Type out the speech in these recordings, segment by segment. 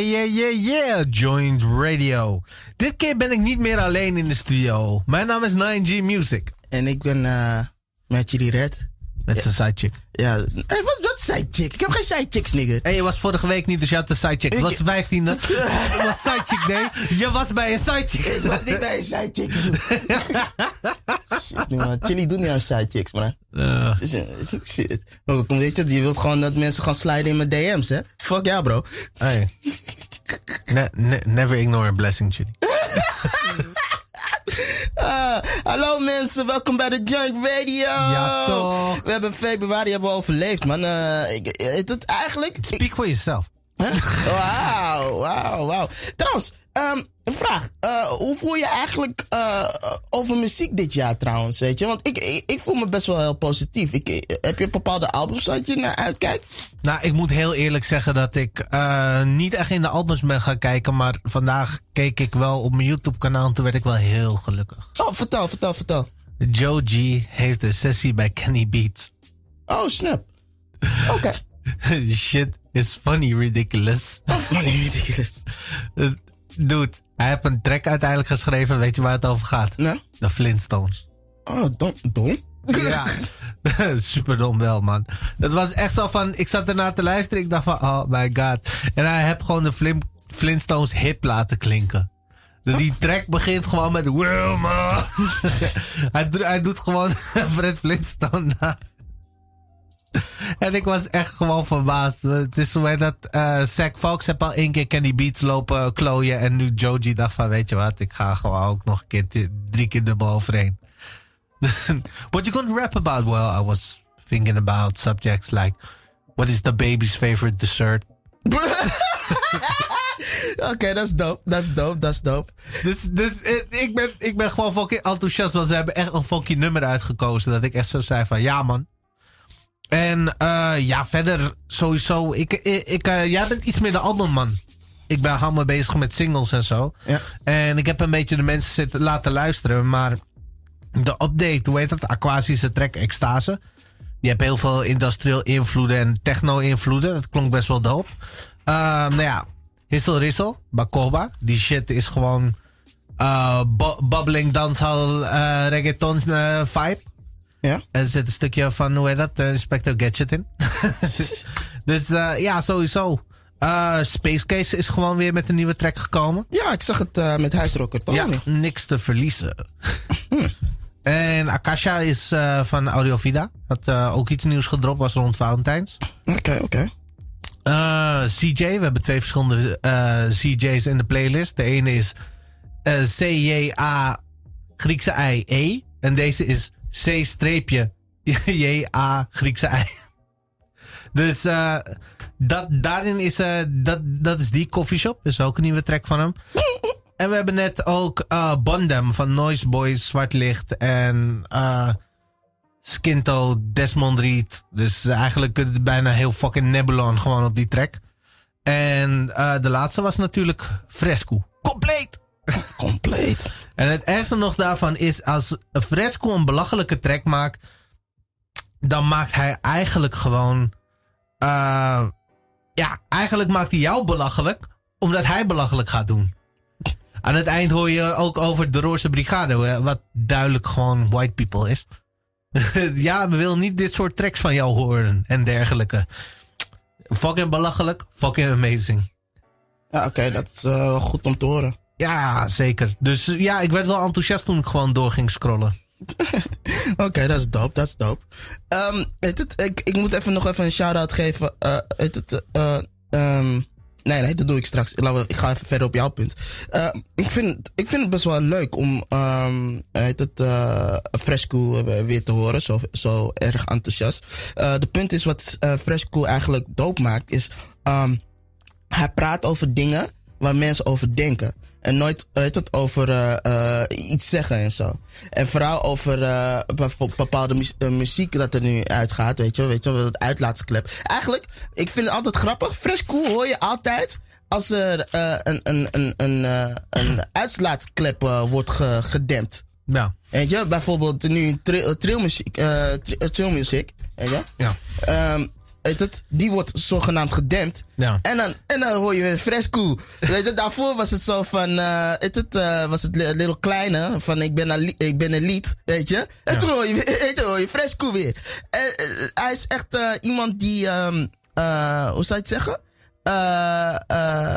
yeah, yeah, yeah, Joint Radio. Dit keer ben ik niet meer alleen in de studio. Mijn naam is 9G Music. En ik ben uh, met jullie Red. Met zijn sidechick. Ja, hey, wat, wat sidechick? Ik heb geen sidechicks, nigga. Hé, je was vorige week niet, dus je had een sidechick. Het was 15e. Het was sidechick day. Je was bij een sidechick. Ik was niet bij een sidechick. shit, man. Chili doet niet aan sidechicks, man. Uh. Shit. Maar weet je, je wilt gewoon dat mensen gaan sliden in mijn DM's, hè? Fuck ja, bro. Hey. Ne ne never ignore a blessing, Chili. Ah, hallo mensen, welkom bij de Junk Radio. Ja, toch. We hebben februari hebben we overleefd, man. Uh, ik, het eigenlijk... Speak for yourself. Wauw, wauw, wauw. Trouwens, um, een vraag. Uh, hoe voel je eigenlijk uh, over muziek dit jaar trouwens, weet je? Want ik, ik, ik, voel me best wel heel positief. Ik, heb je bepaalde albums dat je naar uitkijkt? Nou, ik moet heel eerlijk zeggen dat ik uh, niet echt in de albums ben gaan kijken. Maar vandaag keek ik wel op mijn YouTube kanaal en toen werd ik wel heel gelukkig. Oh, vertel, vertel, vertel. Joe G heeft een sessie bij Kenny Beats. Oh, snap. Oké. Okay. Shit is funny ridiculous. Oh, funny ridiculous. Dude, hij heeft een track uiteindelijk geschreven. Weet je waar het over gaat? Nee. De Flintstones. Oh, dom? dom? Ja, super dom wel, man. Het was echt zo van, ik zat ernaar te luisteren. Ik dacht van, oh my god. En hij heeft gewoon de Flintstones hip laten klinken. Dus die track begint gewoon met Wilma. hij, hij doet gewoon Fred Flintstone na. En ik was echt gewoon verbaasd. Het is zo dat uh, Zack Fox heb al één keer Kenny Beats lopen klooien. En nu Joji dacht van, weet je wat, ik ga gewoon ook nog een keer drie keer dubbel overheen. What you gonna rap about? Well, I was thinking about subjects like, what is the baby's favorite dessert? Oké, okay, dat is dope. Dat is dope, dat is dope. Dus, dus ik, ben, ik ben gewoon fucking enthousiast. Want ze hebben echt een fucking nummer uitgekozen. Dat ik echt zo zei van, ja man. En uh, ja, verder sowieso. Ik, ik, ik uh, jij bent iets meer de albumman. Ik ben helemaal bezig met singles en zo. Ja. En ik heb een beetje de mensen zitten laten luisteren. Maar de update, hoe heet dat? Aquasische track Extase. Die heeft heel veel industrieel invloeden en techno invloeden. Dat klonk best wel dope. Uh, nou ja, Hissel Rissel, Bakoba. Die shit is gewoon uh, bubbling dancehall uh, reggaeton vibe. Ja. Er zit een stukje van, hoe heet dat, uh, Inspector Gadget in. dus uh, ja, sowieso. Uh, Space Case is gewoon weer met een nieuwe track gekomen. Ja, ik zag het uh, met Huisrocker? Ja, niks te verliezen. hm. En Akasha is uh, van Audiovida. Had ook iets nieuws gedropt, was rond Valentijns. Oké, okay, oké. Okay. CJ, we hebben twee verschillende CJ's in de playlist. De ene is CJA Griekse I E. En deze is C-J-A Griekse I. Dus uh, dat, daarin is, uh, dat, dat is die coffeeshop. Dus ook een nieuwe track van hem. En we hebben net ook uh, Bondem van Noise Boys, Zwart Licht en Skinto, Desmond Reed. Dus eigenlijk het bijna heel fucking Nebulon gewoon op die track. En de laatste was natuurlijk Fresco. Compleet! Compleet. En het ergste nog daarvan is, als Fresco een belachelijke track maakt, dan maakt hij eigenlijk gewoon. Uh, ja, eigenlijk maakt hij jou belachelijk, omdat hij belachelijk gaat doen. Aan het eind hoor je ook over de Roze Brigade, wat duidelijk gewoon white people is. ja, we willen niet dit soort tracks van jou horen en dergelijke. Fucking belachelijk, fucking amazing. Ja, oké, okay, dat is uh, goed om te horen. Ja, zeker. Dus ja, ik werd wel enthousiast toen ik gewoon door ging scrollen. Oké, dat is dope, dat is dope. Um, het, ik, ik moet even nog even een shout-out geven. Uh, het, uh, um, nee, nee, dat doe ik straks. Ik ga even verder op jouw punt. Uh, ik, vind, ik vind het best wel leuk om het, Fresco weer te horen. Zo, zo erg enthousiast. De punt is wat Fresco eigenlijk dope maakt, is hij praat over dingen waar mensen over denken. En nooit weet het, over uh, uh, iets zeggen en zo. En vooral over uh, bepaalde mu muziek dat er nu uitgaat, weet je, weet je, het uitlaatsklep. Eigenlijk, ik vind het altijd grappig. Fresh Cool hoor je altijd als er een, een, een, een, een wordt ge gedempt. Ja. Weet je, bijvoorbeeld nu trillmuziek, trillmuziek, weet je? Ja. Um, weet het, die wordt zogenaamd gedempt. Ja. En dan, en dan hoor je weer fresh cool. Weet je, daarvoor was het zo van, eh, weet het, eh, was het li- little kleine, van ik ben, een, ik ben een lied, weet je. En Ja. toen hoor je, weer- weet je, hoor je fresh cool weer. En, eh, hij is echt eh, iemand die, ehm, eh, hoe zou je het zeggen? Eh, eh,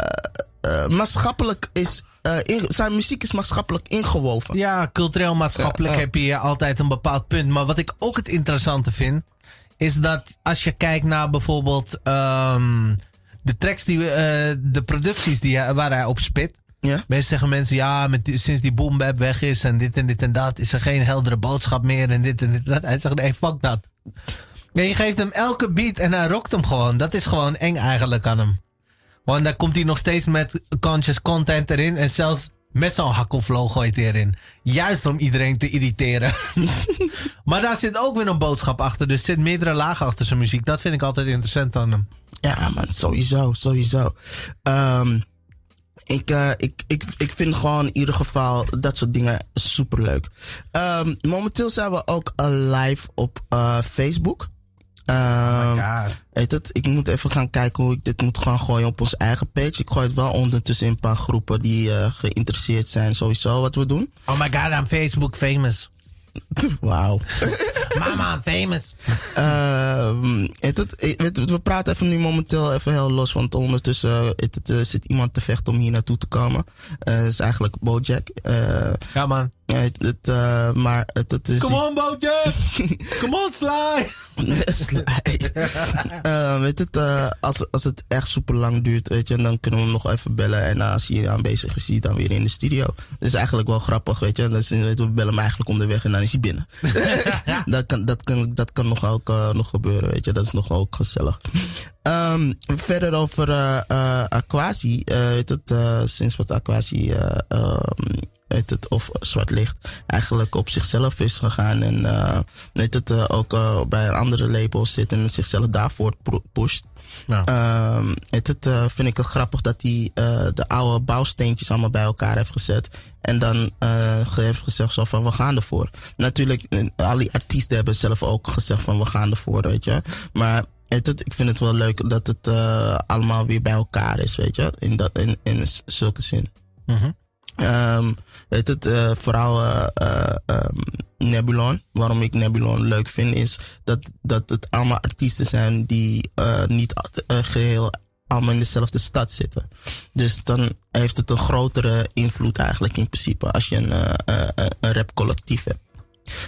eh, maatschappelijk is, eh, in- zijn muziek is maatschappelijk ingewoven. Ja, cultureel, maatschappelijk heb je altijd een bepaald punt. Maar wat ik ook het interessante vind, is dat als je kijkt naar bijvoorbeeld ehm, de tracks die we, eh, de producties die, waar hij op spit. Ja? Meestal zeggen mensen, ja, met sinds die boom bap weg is en dit en dit en dat, is er geen heldere boodschap meer en dit en dit en dat. Hij zegt, nee, fuck dat. Je geeft hem elke beat en hij rockt hem gewoon. Dat is gewoon eng eigenlijk aan hem. Want dan komt hij nog steeds met conscious content erin. En zelfs met zo'n hakkelflow gooit erin. Juist om iedereen te irriteren. maar daar zit ook weer een boodschap achter. Dus er zit meerdere lagen achter zijn muziek. Dat vind ik altijd interessant aan hem. Ja, man, sowieso, sowieso. Ehm, ik, eh, ik, ik, ik vind gewoon in ieder geval dat soort dingen superleuk. Ehm, momenteel zijn we ook eh, live op eh, Facebook. Ehm, Weet het, ik moet even gaan kijken hoe ik dit moet gaan gooien op onze eigen page. Ik gooi het wel ondertussen in een paar groepen die eh, geïnteresseerd zijn sowieso wat we doen. Oh my god, I'm Facebook famous. Wauw. Mama, I'm famous. Ehm, weet het, het, we praten even nu momenteel even heel los, want ondertussen weet het, eh, zit iemand te vechten om hier naartoe te komen. Eh dat is eigenlijk Bojack. Eh, Ja man. Het, het, eh, maar het, het is... Come on, Bojack. Come on, Sly. Sly. Eh, weet het, eh, als, als het echt super lang duurt, weet je, dan kunnen we hem nog even bellen. En als hij aanwezig is, zie je dan weer in de studio. Dat is eigenlijk wel grappig, weet je. Je, we bellen hem eigenlijk onderweg en dan is hij binnen. dat, kan, dat, kan, dat kan nog ook nog gebeuren, weet je. Dat is nog ook gezellig. Ehm, verder over Aquasi. weet het, sinds wat Aquasi eh, weet het, of zwart licht eigenlijk op zichzelf is gegaan. En eh, weet het, eh, ook eh, bij een andere label zit en zichzelf daarvoor pusht. Ja. Ehm, het, eh, vind ik het grappig dat hij eh, de oude bouwsteentjes allemaal bij elkaar heeft gezet. En dan eh, ge- heeft gezegd zo van we gaan ervoor. Natuurlijk, al die artiesten hebben zelf ook gezegd van we gaan ervoor, weet je. Maar weet het, ik vind het wel leuk dat het allemaal weer bij elkaar is, weet je. In, dat, in, in zulke zin. Mhm. Ehm weet het, eh, vooral eh, eh, ehm, Nebulon. Waarom ik Nebulon leuk vind is dat, dat het allemaal artiesten zijn die niet eh, geheel allemaal in dezelfde stad zitten. Dus dan heeft het een grotere invloed eigenlijk in principe als je een, een rapcollectief hebt.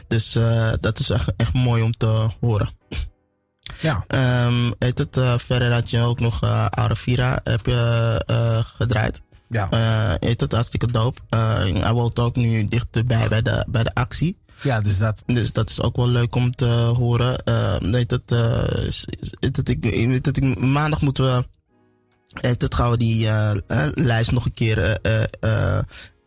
Dus dat is echt, echt mooi om te horen. Ja. Weet het, eh, verder had je ook nog eh Aravira heb je gedraaid. Ja. Eh heet het hartstikke dope. Eh, hij woont ook nu dichterbij bij de, bij de actie. ja, dus dat. Dus dat is ook wel leuk om te horen. Eh weet het, eh, het, ik, ik- weet het, ik- maandag moeten we. Weet het, gaan we die eh, eh, lijst nog een keer eh, eh, eh,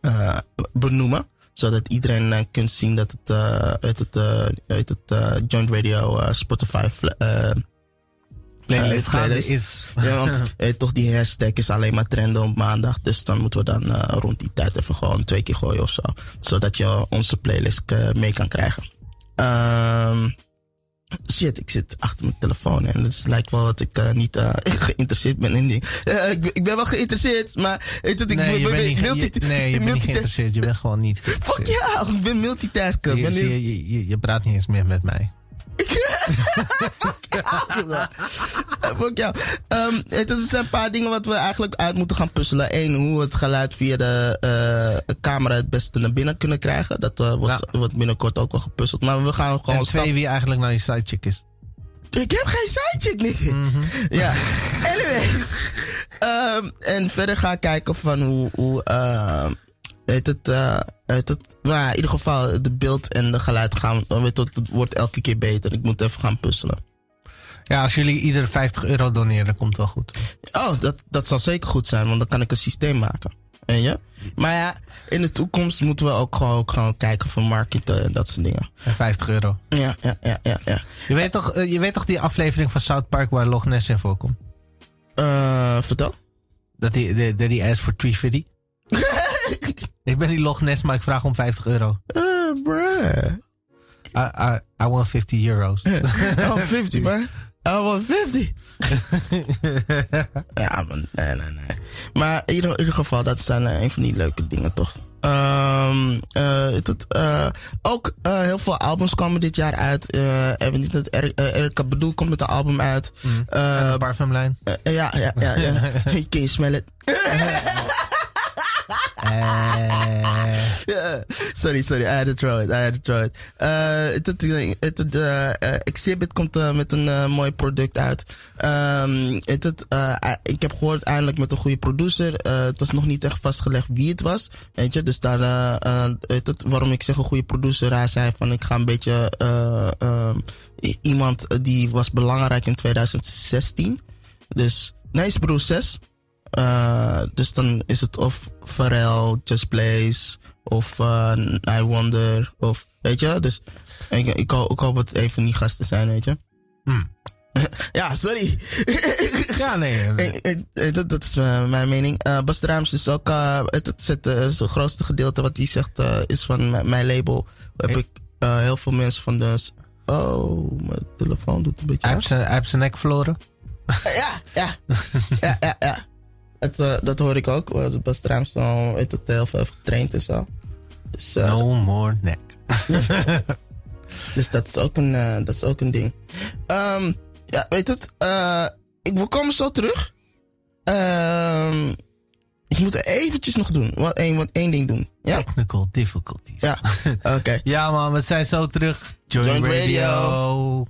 eh, benoemen. Zodat iedereen eh, kunt zien dat het, eh weet het, eh, weet het eh, Joint Radio eh, Spotify eh, Playlist is. ja, want eh, toch die hashtag is alleen maar trenden op maandag. Dus dan moeten we dan eh, rond die tijd even gewoon twee keer gooien of zo. Zodat je onze playlist eh, mee kan krijgen. Ehm shit, ik zit achter mijn telefoon en het lijkt wel dat ik niet geïnteresseerd ben in die. Ik, ben- ik ben wel geïnteresseerd, maar weet het, ik Nee, je ben- bent ben- niet, ge- multi- je- nee, je bent niet multitask- geïnteresseerd. Je bent gewoon niet Fuck ja, ik ben je, je, je, je praat niet eens meer met mij. Fuck jou. Ehm, het is- er zijn een paar dingen wat we eigenlijk uit moeten gaan puzzelen. Eén, hoe we het geluid via de eh, camera het beste naar binnen kunnen krijgen. Dat eh, wordt, wordt binnenkort ook wel gepuzzeld. Maar we gaan gewoon En stap- twee, wie eigenlijk nou je sidechick is. Ik heb geen sidechick, nigga. Mhm. Ja, anyways. Ehm, en verder gaan kijken van hoe... hoe ehm, heet het, eh, heet het, nou, in ieder geval, de beeld en de geluid gaan, weet het, het wordt elke keer beter. Ik moet even gaan puzzelen. Ja, als jullie ieder 50 euro doneren, komt het wel goed. Oh, dat, dat zal zeker goed zijn, want dan kan ik een systeem maken. Weet je? Maar ja, in de toekomst moeten we ook gewoon, ook gewoon kijken voor marketing en dat soort dingen. En 50 euro. Ja, ja, ja, ja. ja. Je weet, toch, eh, je weet toch die aflevering van South Park waar Loch Ness in voorkomt? Eh, vertel. Dat die, de, de, die asked for 350? Ik ben die Loch Ness, maar ik vraag om 50 euro. Eh, bruh. I, I, I want 50 euro's. Oh, 50, man. I want 50. ja, man. Nee, nee, nee. Maar in ieder, in ieder geval, dat zijn uh, een van die leuke dingen, toch? Um, uh, het, uh, ook heel veel albums komen dit jaar uit. Uh, niet dat er, Erika Bedoel komt met een album uit. Mm. Uh, parfumlijn. ja, ja, ja. ja. Can you smell it? Uh, sorry, sorry. I had to throw it. I had to throw. Uh, het, uh, Exhibit komt met een mooi product uit. Um, ik heb gehoord eindelijk met een goede producer. het was nog niet echt vastgelegd wie het was. Weet je, dus daar, het, het, waarom ik zeg een goede producer. Hij zei van ik ga een beetje iemand die was belangrijk in 2016. Dus Nice Broer 6. Uh, dus dan is het of Pharrell, Just Blaze of uh, I Wonder of weet je. Dus ik, ik, hoop, ik hoop het van die gasten zijn, weet je. Hmm. ja, sorry. ja, nee. dat, dat, is mijn mening. Uh, Bas Rams is ook, het, het, het, het, grootste gedeelte wat hij zegt is van mijn label. Heb ik heel veel mensen van de... Oh, mijn telefoon doet een beetje... Hij heeft zijn nek verloren. ja, ja. ja, ja, ja. Het, uh, dat hoor ik ook. Uh, Bas Draamstel heeft het heel veel getraind en zo. Dus, uh, no more neck. dus dat is ook een, dat is ook een ding. Um, ja, weet het. ik, we komen zo terug. Um, ik moet eventjes nog doen. Wat één, wat één ding doen. Ja? Technical difficulties. Ja, oké. ja man, we zijn zo terug. Join, Join radio. radio.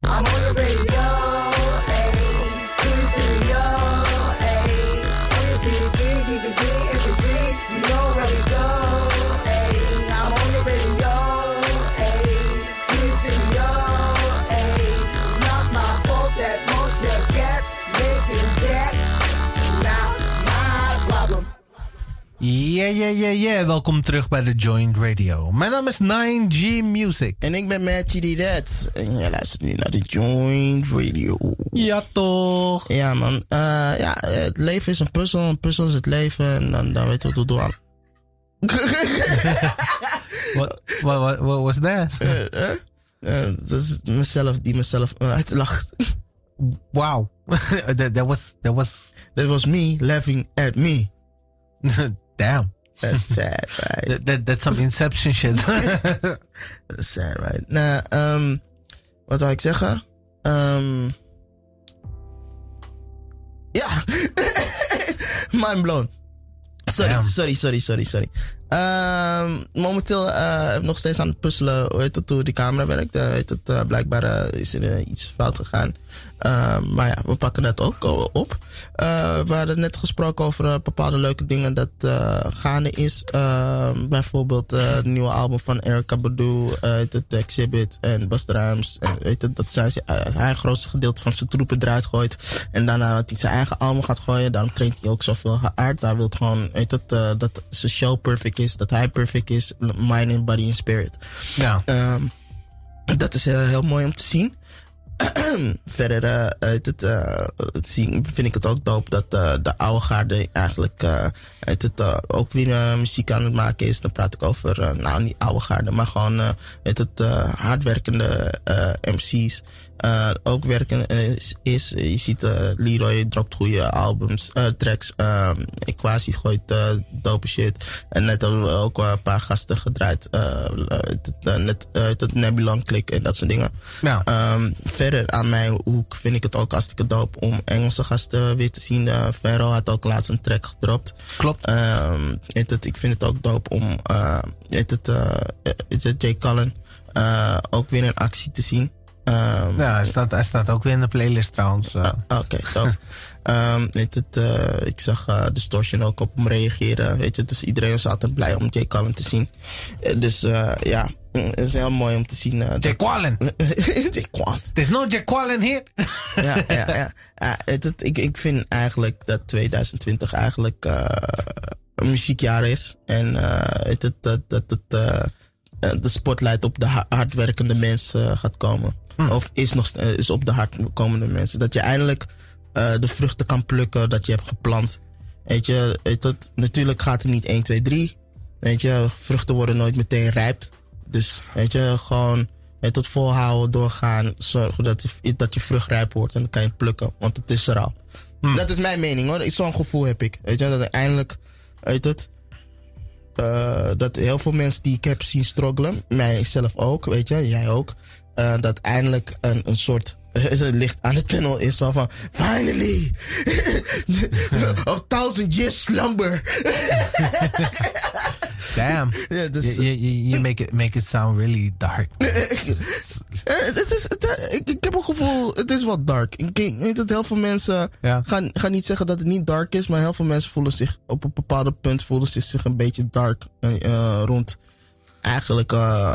I'm on the radio. Yeah, yeah, yeah, yeah. Welkom terug bij de Joint Radio. Mijn naam is 9G Music. En ik ben die Red. En jij luistert nu naar de Joint Radio. Ja, toch? Ja, man. Uh, ja, het leven is een puzzel. Een puzzel is het leven. En dan, dan weten we wat we doen. what, what, what, was that? Uh, uh, dat is mezelf die mezelf uitlacht. Wow. that, that, was, that was... That was me laughing at me. Damn. That's sad, right? that, that, that's some Inception shit. that's sad, right? Nou, um, wat wou ik zeggen? Um, ja. Mind blown. Sorry, Damn. sorry, sorry, sorry, sorry. Um, momenteel uh, nog steeds aan het puzzelen hoe het, hoe die camera werkt. Uh, het, uh, blijkbaar is er iets fout gegaan. Ehm, maar ja, we pakken dat ook op. We hadden net gesproken over bepaalde leuke dingen dat gaande is. Ehm, bijvoorbeeld het nieuwe album van Erica Badu, het Exhibit en weet het, dat zijn hij het grootste gedeelte van zijn troepen eruit gooit. En daarna dat hij zijn eigen album gaat gooien. Daarom traint hij ook zoveel hard. Hij wil gewoon weet het, dat zijn show perfect is. Dat hij perfect is. Mind and body and spirit. Ja. Um, dat is heel mooi om te zien. Verder uh, het, uh, het zien, vind ik het ook dope dat uh, de oude garde eigenlijk het, het, ook weer muziek aan het maken is. Dan praat ik over, nou niet oude garde, maar gewoon het, het hardwerkende MC's. Uh, ook werken is, is je ziet uh, Leroy dropt goede albums, uh, tracks. Equatie gooit dope shit. En net hebben we ook een paar gasten gedraaid. net het Nebulon Click en dat soort dingen. Ja. Um, verder aan mijn hoek vind ik het ook hartstikke dope om Engelse gasten weer te zien. Uh, Ferro had ook laatst een track gedropt. Klopt. Um, het, ik vind het ook dope om het, het, het, Jay Cullen ook weer in actie te zien. Um, ja, hij staat, hij staat ook weer in de playlist trouwens. Uh. Oké, okay, um, ehm, het, uh, ik zag uh, Distortion ook op hem reageren. Weet je, dus iedereen was altijd blij om Jay Cullen te zien. dus ja, het is heel mooi om te zien. Jay Cullen. Jay Cullen. There's no Jay Cullen here. ja, ja, ja. het, het, ik, ik vind eigenlijk dat 2020 eigenlijk een muziekjaar is. En het, het, dat, dat, dat de spotlight op de hardwerkende mensen gaat komen. Hm. Of is, nog, eh, is op de hart komende mensen. Dat je eindelijk uh, de vruchten kan plukken dat je hebt geplant. Weet je, het, natuurlijk gaat het niet 1, 2, 3. Weet je, vruchten worden nooit meteen rijp. Dus weet je, gewoon Het tot volhouden, doorgaan, zorgen dat je, dat je vruchtrijp wordt en dan kan je plukken, want het is er al. Hmm. Dat is mijn mening hoor. Zo'n gevoel heb ik. Weet je, dat uiteindelijk, weet het, eh, dat heel veel mensen die ik heb zien struggelen, mijzelf ook, weet je, jij ook, eh, dat eindelijk een, een soort licht aan de tunnel is. Zo van, finally! of thousand years slumber. Damn. Ja, dus- you, you, you make, it, make it sound really dark. Eh, het is, het, eh, ik, ik heb een gevoel, het is wat dark. Ik weet dat heel veel mensen gaan, gaan niet zeggen dat het niet dark is, maar heel veel mensen voelen zich op een bepaalde punt voelen ze zich een beetje dark eh, eh, rond eigenlijk eh,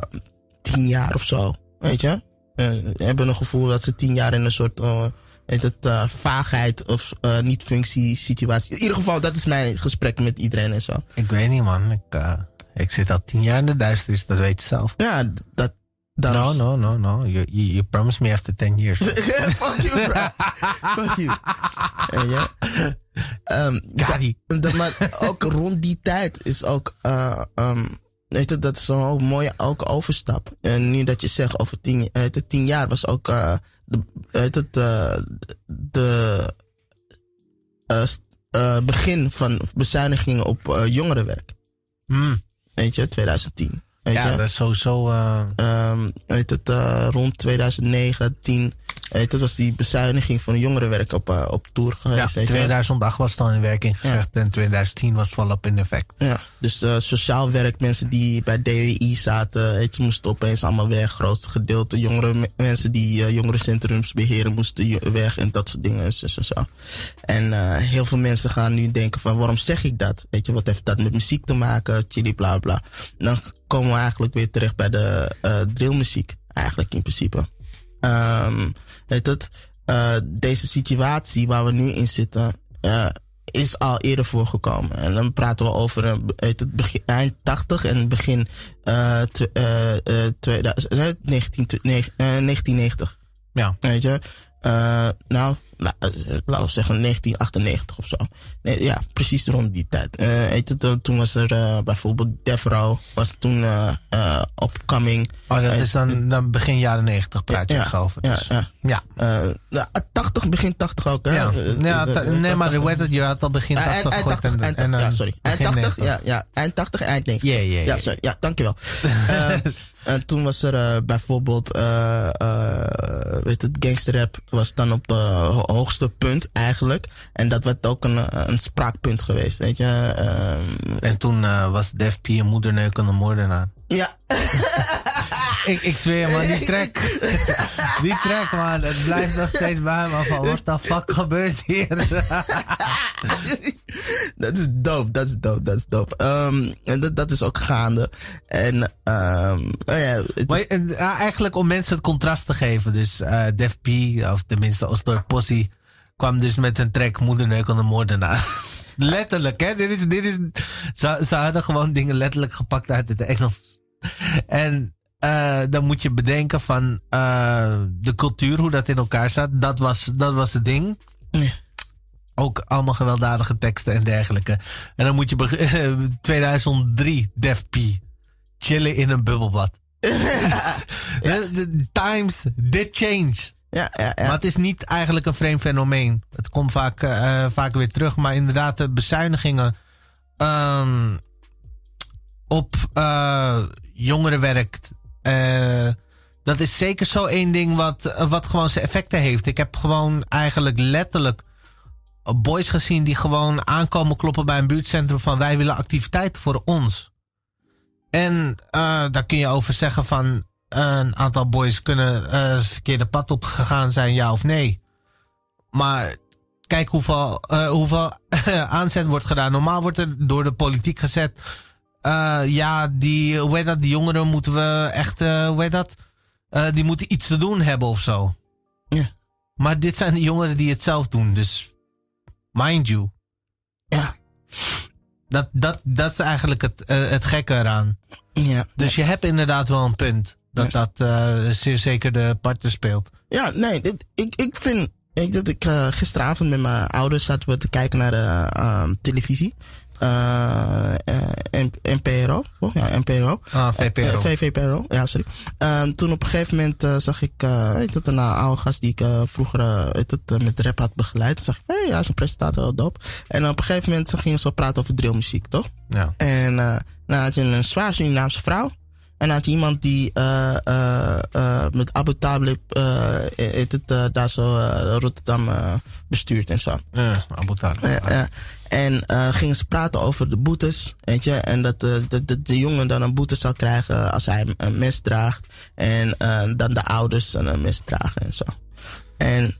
tien jaar of zo. Weet je? Eh, hebben een gevoel dat ze tien jaar in een soort eh, weet het, eh, vaagheid of eh, niet-functie situatie. In ieder geval, dat is mijn gesprek met iedereen en zo. Ik weet niet, man. Ik, eh, ik zit al tien jaar in de duisternis, dat weet je zelf. Ja, dat. No, no, no, no. You, you, you promised me after 10 years. Fuck you, bro. Fuck you. En ja. Ehm, Got you. da- da- maar ook rond die tijd is ook. eh, ehm, weet je, dat is zo'n mooie ook overstap. En nu dat je zegt over tien, eh, de tien jaar was ook. eh, de, weet het, eh, de begin van bezuinigingen op jongerenwerk. Hmm. Weet je, 2010. Weet Ja, je? dat is sowieso... Ehm, weet het, rond 2009, 10, het, was die bezuiniging van jongerenwerk op, eh, op tour ja, geweest. wel. 2008 was het al in werking gezegd en 2010 was het volop in effect. Ja, dus eh, sociaal werk, mensen die bij DWI zaten, weet je, moesten opeens allemaal weg. Grootste gedeelte jongere me- mensen die eh, jongerencentrums beheren, moesten weg en dat soort dingen. En zo, zo, zo. En heel veel mensen gaan nu denken van, waarom zeg ik dat? Weet je, wat heeft dat met muziek te maken? Chili, bla, bla. Dan komen we eigenlijk weer terecht bij de drillmuziek, eigenlijk in principe. Weet het, eh, deze situatie waar we nu in zitten, eh, is al eerder voorgekomen. En dan praten we over het, begin, eind 80 en begin eh, tw- eh, eh, 2000, eh, 19, tw- negen- eh, 1990. Ja. Weet je? Nou, laten we zeggen 1998 of zo. Nee, ja, precies rond die tijd. Eh, je, toen- was er eh, bijvoorbeeld Devro, was toen eh eh upcoming. Oh, dat Eh, is dan, dan begin jaren 90 praat je ja, over. Ja, Dus, ja. ja. Eh, nou, 80, begin 80 ook, hè? Ja, Eh, ja eh, eh, nee, maar 80. hoe het? Je had al begin Eh, 80 eind, eind gegooid 80, en- eind en, 80, ja, eh, sorry. Eind begin 80, 90. ja, ja, eind 80, eind 90. Ja, ja, ja. Ja, sorry. Ja, dankjewel. En toen was er eh, bijvoorbeeld, eh, eh, weet het, gangsterrap was dan op de ho- hoogste punt eigenlijk. En dat werd ook een, een spraakpunt geweest, weet je. Ehm, En toen was Def P een moederneukende moordenaar. ja, Ik, ik zweer man, die track. die track man, het blijft nog steeds bij me van what the fuck gebeurt hier? dat is dope, dat is dope, dat is dope. Ehm, en dat, dat is ook gaande. En, ehm, oh ja, het- maar, eh, ja, eigenlijk om mensen het contrast te geven. Dus eh Def P, of tenminste Osdorp Possie, kwam dus met een track moederneukende moordenaar. letterlijk, hè? Dit is, dit is, ze, ze hadden gewoon dingen letterlijk gepakt uit het Engels. En eh, dan moet je bedenken van de cultuur, hoe dat in elkaar staat. Dat was, dat was het ding. Ja. Ook allemaal gewelddadige teksten en dergelijke. En dan moet je beg- 2003 Def P. Chillen in een bubbelbad. De times did change. ja, ja, ja. Maar het is niet eigenlijk een vreemd fenomeen. Het komt vaak, eh, vaak weer terug. Maar inderdaad, de bezuinigingen ehm, op eh, jongerenwerk. eh, dat is zeker zo één ding wat, wat gewoon zijn effecten heeft. Ik heb gewoon eigenlijk letterlijk boys gezien die gewoon aankomen kloppen bij een buurtcentrum van wij willen activiteiten voor ons. En eh, daar kun je over zeggen van een aantal boys kunnen het verkeerde pad op gegaan zijn, ja of nee. Maar kijk hoeveel, eh, hoeveel aanzet wordt gedaan. Normaal wordt er door de politiek gezet. ja, die, hoe heet dat, die jongeren moeten we echt, hoe heet dat? Die moeten iets te doen hebben of zo. Ja. Maar dit zijn de jongeren die het zelf doen, dus mind you. Ja. Dat, dat, dat is eigenlijk het, eh, het gekke eraan. ja. Dus je hebt inderdaad wel een punt. Dat dat eh, zeer zeker de parten speelt. Ja, nee, dit, ik, ik vind. Ik, dat ik eh, gisteravond met mijn ouders zaten we te kijken naar de televisie. Uh, NPRO. Oh, ja, NPRO. Ah, VPRO. VVPRO, ja, sorry. toen op een gegeven moment zag ik weet het, een oude gast die ik vroeger weet het, met rap had begeleid. Toen zag ik, hé, hey, ja, een presentator, wel dope. En op een gegeven moment gingen ze praten over drillmuziek, toch? Ja. En dan had je een zwaar Surinaamse vrouw. En had iemand die uh, uh, uh, met Abu Talib het, daar zo Rotterdam bestuurt en zo. Ja, Abu Talib. En gingen ze praten over de boetes, weet je. En dat de, de, de jongen dan een boete zou krijgen als hij een mes draagt. En dan de ouders een mes dragen en zo. En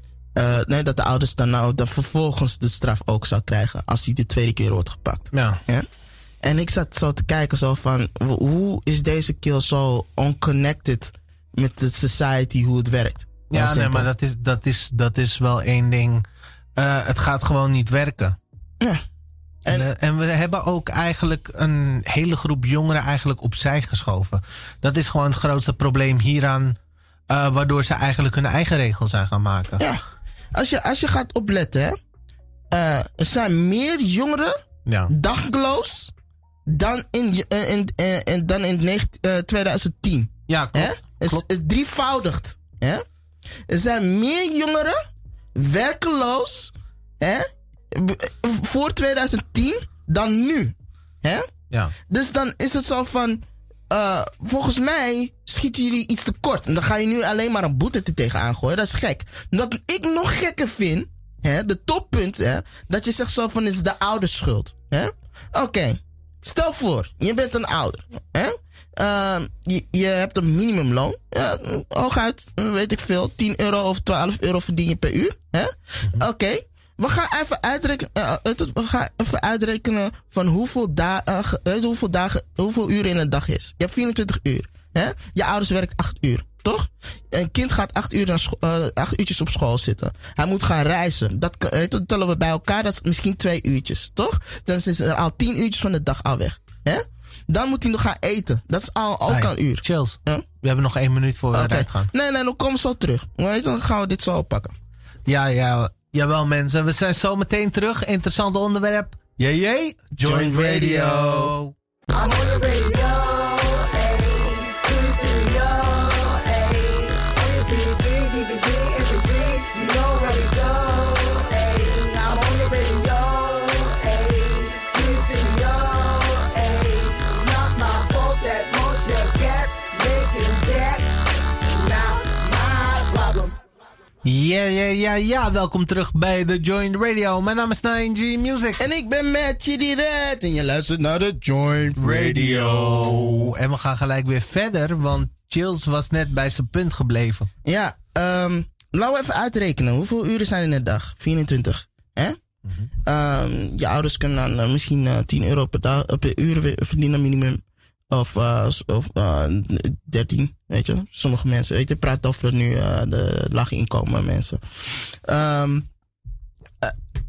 nee, dat de ouders dan, nou, dan vervolgens de straf ook zou krijgen als hij de tweede keer wordt gepakt. Ja. ja? En ik zat zo te kijken zo van, hoe is deze kill zo unconnected met de society, hoe het werkt? Ja, nee, maar dat is, dat, is, dat is wel één ding. Het gaat gewoon niet werken. Ja. En, en, en, we hebben ook eigenlijk een hele groep jongeren eigenlijk opzij geschoven. Dat is gewoon het grootste probleem hieraan. Uh, waardoor ze eigenlijk hun eigen regels zijn gaan maken. Ja. Als je, als je gaat opletten, hè. Uh, er zijn meer jongeren ja. dagloos dan in, in, in, dan in 2010. Ja, klopt. Het is, is drievoudigd. Hè? Er zijn meer jongeren werkeloos hè? Voor 2010 dan nu. Hè? Ja. Dus dan is het zo van. Uh, volgens mij schieten jullie iets te kort. En dan ga je nu alleen maar een boete te tegenaan gooien. Dat is gek. Wat ik nog gekker vind. Hè, de toppunt. Hè, dat je zegt zo van is de ouders schuld. Oké. Okay. Stel voor, je bent een ouder. Hè? Uh, je, je, hebt een minimumloon. Ja, hooguit, weet ik veel, 10 euro of 12 euro verdien je per uur. Hè? -hmm. Oké. Okay. We gaan even uitrekenen, uh, we gaan even uitrekenen van hoeveel, da uh, hoeveel, dagen, hoeveel uren in een dag is. Je hebt 24 uur. Hè? Je ouders werken 8 uur. Toch? Een kind gaat acht, uur naar uh, acht uurtjes op school zitten. Hij moet gaan reizen. Dat, dat tellen we bij elkaar. Dat is misschien twee uurtjes. Toch? Dan is er al tien uurtjes van de dag al weg. Hè? Dan moet hij nog gaan eten. Dat is al ook hey, een uur. Chills. Huh? We hebben nog één minuut voor we okay. eruit gaan. Nee, nee, dan komen we zo terug. Dan gaan we dit zo oppakken. Ja, ja. Jawel mensen. We zijn zo meteen terug. Interessant onderwerp. Jee, jee. Joint Radio. I'm on the radio. Ja, ja, ja, ja. Welkom terug bij The Joint Radio. Mijn naam is 9G Music. En ik ben Chitty Red. En je luistert naar The Joint Radio. En we gaan gelijk weer verder, want Chills was net bij zijn punt gebleven. Ja, um, laten we even uitrekenen. Hoeveel uren zijn er in de dag? 24. Hè? Mm -hmm. um, je ouders kunnen dan uh, misschien uh, 10 euro per, dag, per uur verdienen minimum. Of, uh, of uh, 13, weet je. Sommige mensen, weet je, praat over nu uh, de lage inkomen mensen. Um,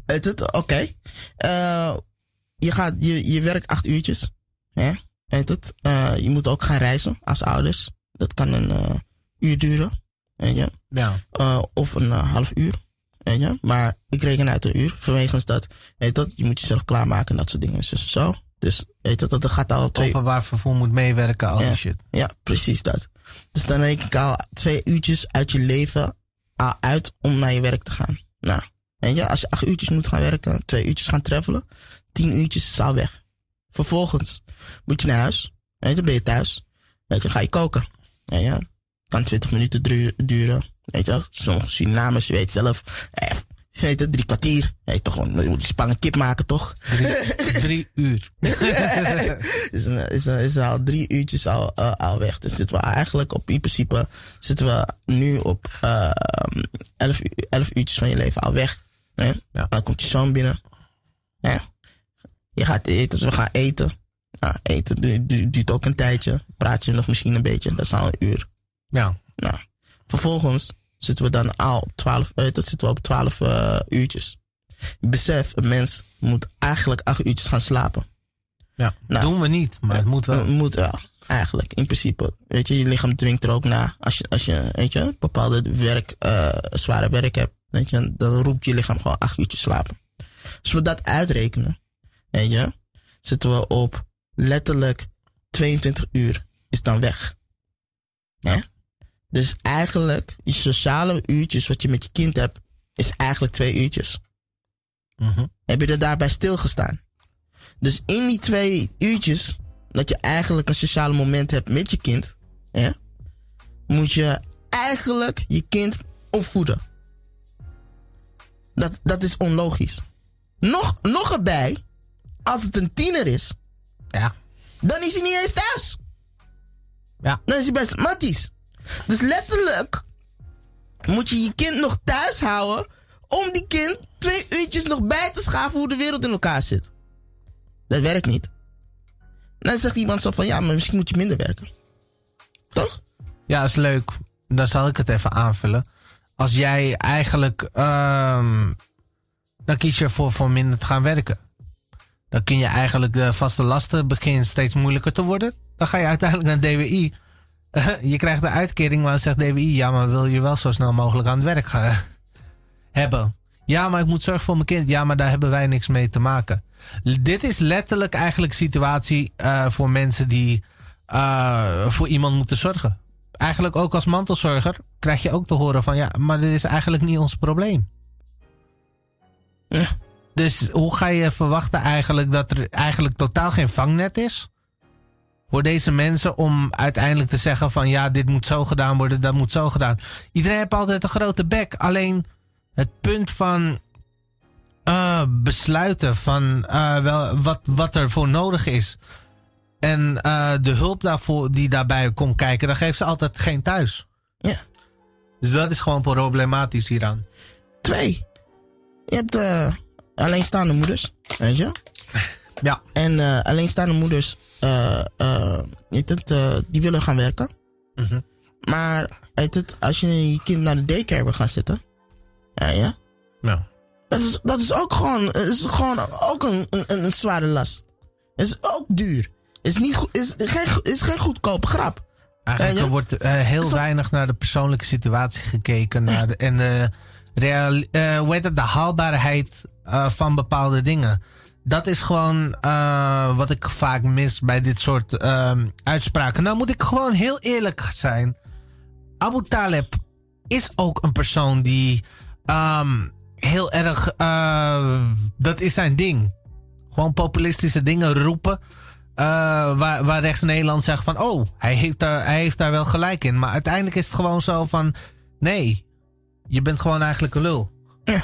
Oké. Okay. je, gaat, je, je werkt acht uurtjes. Hè? Weet het? je moet ook gaan reizen als ouders. Dat kan een uur duren. Weet je? Ja. of een half uur. Weet je? Maar ik reken uit een uur. Vanwege dat, weet dat, je moet jezelf klaarmaken en dat soort dingen. Dus zo. Dus weet je, dat, dat gaat al twee... Openbaar vervoer moet meewerken, al ja, die shit. Ja, precies dat. Dus dan reken ik al twee uurtjes uit je leven uit om naar je werk te gaan. Nou, weet je, als je acht uurtjes moet gaan werken, twee uurtjes gaan travelen, tien uurtjes is al weg. Vervolgens moet je naar huis. Weet je, ben je thuis. Weet je, ga je koken. Weet je, kan 20 minuten duren. Weet je, sommige Surinamers, je weet zelf, eh, Weet het, drie kwartier. Hey, toch gewoon, je moet spangen kip maken, toch? Drie, drie uur. is, is, is al drie uurtjes al, uh, al weg. Dus zitten we eigenlijk op, in principe, zitten we nu op uh, elf, elf uurtjes van je leven al weg. Hè? Ja. Dan komt je zoon binnen. Ja. Je gaat eten, dus we gaan eten. Nou, eten duurt, duurt ook een tijdje. Praat je nog misschien een beetje, dat is al een uur. Ja. Nou, vervolgens zitten we dan al op 12, uh, dat zitten we op 12 uh, uurtjes. Besef, een mens moet eigenlijk 8 uurtjes gaan slapen. Ja, nou, doen we niet, maar het moet wel. Het moet wel, eigenlijk, in principe. Weet je, je lichaam dwingt er ook na. Als je, als je weet je, bepaalde werk, uh, zware werk hebt, weet je, dan roept je lichaam gewoon 8 uurtjes slapen. Als we dat uitrekenen, weet je, zitten we op letterlijk 22 uur is dan weg. Ja. Dus eigenlijk, je sociale uurtjes wat je met je kind hebt, is eigenlijk twee uurtjes. Mhm. Heb je er daarbij stilgestaan? Dus in die twee uurtjes, dat je eigenlijk een sociale moment hebt met je kind, ja, moet je eigenlijk je kind opvoeden. Dat, dat is onlogisch. Nog, nog erbij, als het een tiener is, Ja. dan is hij niet eens thuis. Ja. Dan is hij best matties. Dus letterlijk moet je je kind nog thuis houden om die kind twee uurtjes nog bij te schaven hoe de wereld in elkaar zit. Dat werkt niet. Dan zegt iemand zo van ja, maar misschien moet je minder werken. Toch? Ja, is leuk. Dan zal ik het even aanvullen. Als jij eigenlijk. ehm, dan kies je ervoor voor minder te gaan werken. Dan kun je eigenlijk de vaste lasten beginnen steeds moeilijker te worden. Dan ga je uiteindelijk naar DWI. je krijgt de uitkering, maar dan zegt DWI: ja, maar wil je wel zo snel mogelijk aan het werk gaan hebben? Ja, maar ik moet zorgen voor mijn kind. Ja, maar daar hebben wij niks mee te maken. Dit is letterlijk eigenlijk een situatie eh, voor mensen die eh, voor iemand moeten zorgen. Eigenlijk ook als mantelzorger krijg je ook te horen van ja, maar dit is eigenlijk niet ons probleem. Ja. Dus hoe ga je verwachten eigenlijk dat er eigenlijk totaal geen vangnet is? Voor deze mensen om uiteindelijk te zeggen van ja, dit moet zo gedaan worden, dat moet zo gedaan. Iedereen heeft altijd een grote bek. Alleen het punt van eh, besluiten van eh, wel, wat, wat er voor nodig is. En eh, de hulp daarvoor die daarbij komt kijken, dan geeft ze altijd geen thuis. Ja. Dus dat is gewoon problematisch hieraan. Twee. Je hebt alleenstaande moeders, weet je? Ja. En eh, alleenstaande moeders, weet het, eh, die willen gaan werken. Mhm. Maar weet het, als je je kind naar de daycare wil gaan zitten, ja, ja, Nou. dat, is, dat is ook gewoon, is gewoon ook een, een, een zware last. Is ook duur. Is, niet, goed- is, geen, is geen goedkope grap. Eigenlijk Ja, ja. er wordt heel Zo- weinig naar de persoonlijke situatie gekeken. Naar de, en de, real, hoe heet het, de haalbaarheid van bepaalde dingen. Dat is gewoon eh, wat ik vaak mis bij dit soort ehm, uitspraken. Nou moet ik gewoon heel eerlijk zijn. Abu Taleb is ook een persoon die ehm, heel erg... eh, dat is zijn ding. Gewoon populistische dingen roepen. Eh, waar, waar rechts Nederland zegt van... oh, hij heeft, daar, hij heeft daar wel gelijk in. Maar uiteindelijk is het gewoon zo van... nee, je bent gewoon eigenlijk een lul. Ja.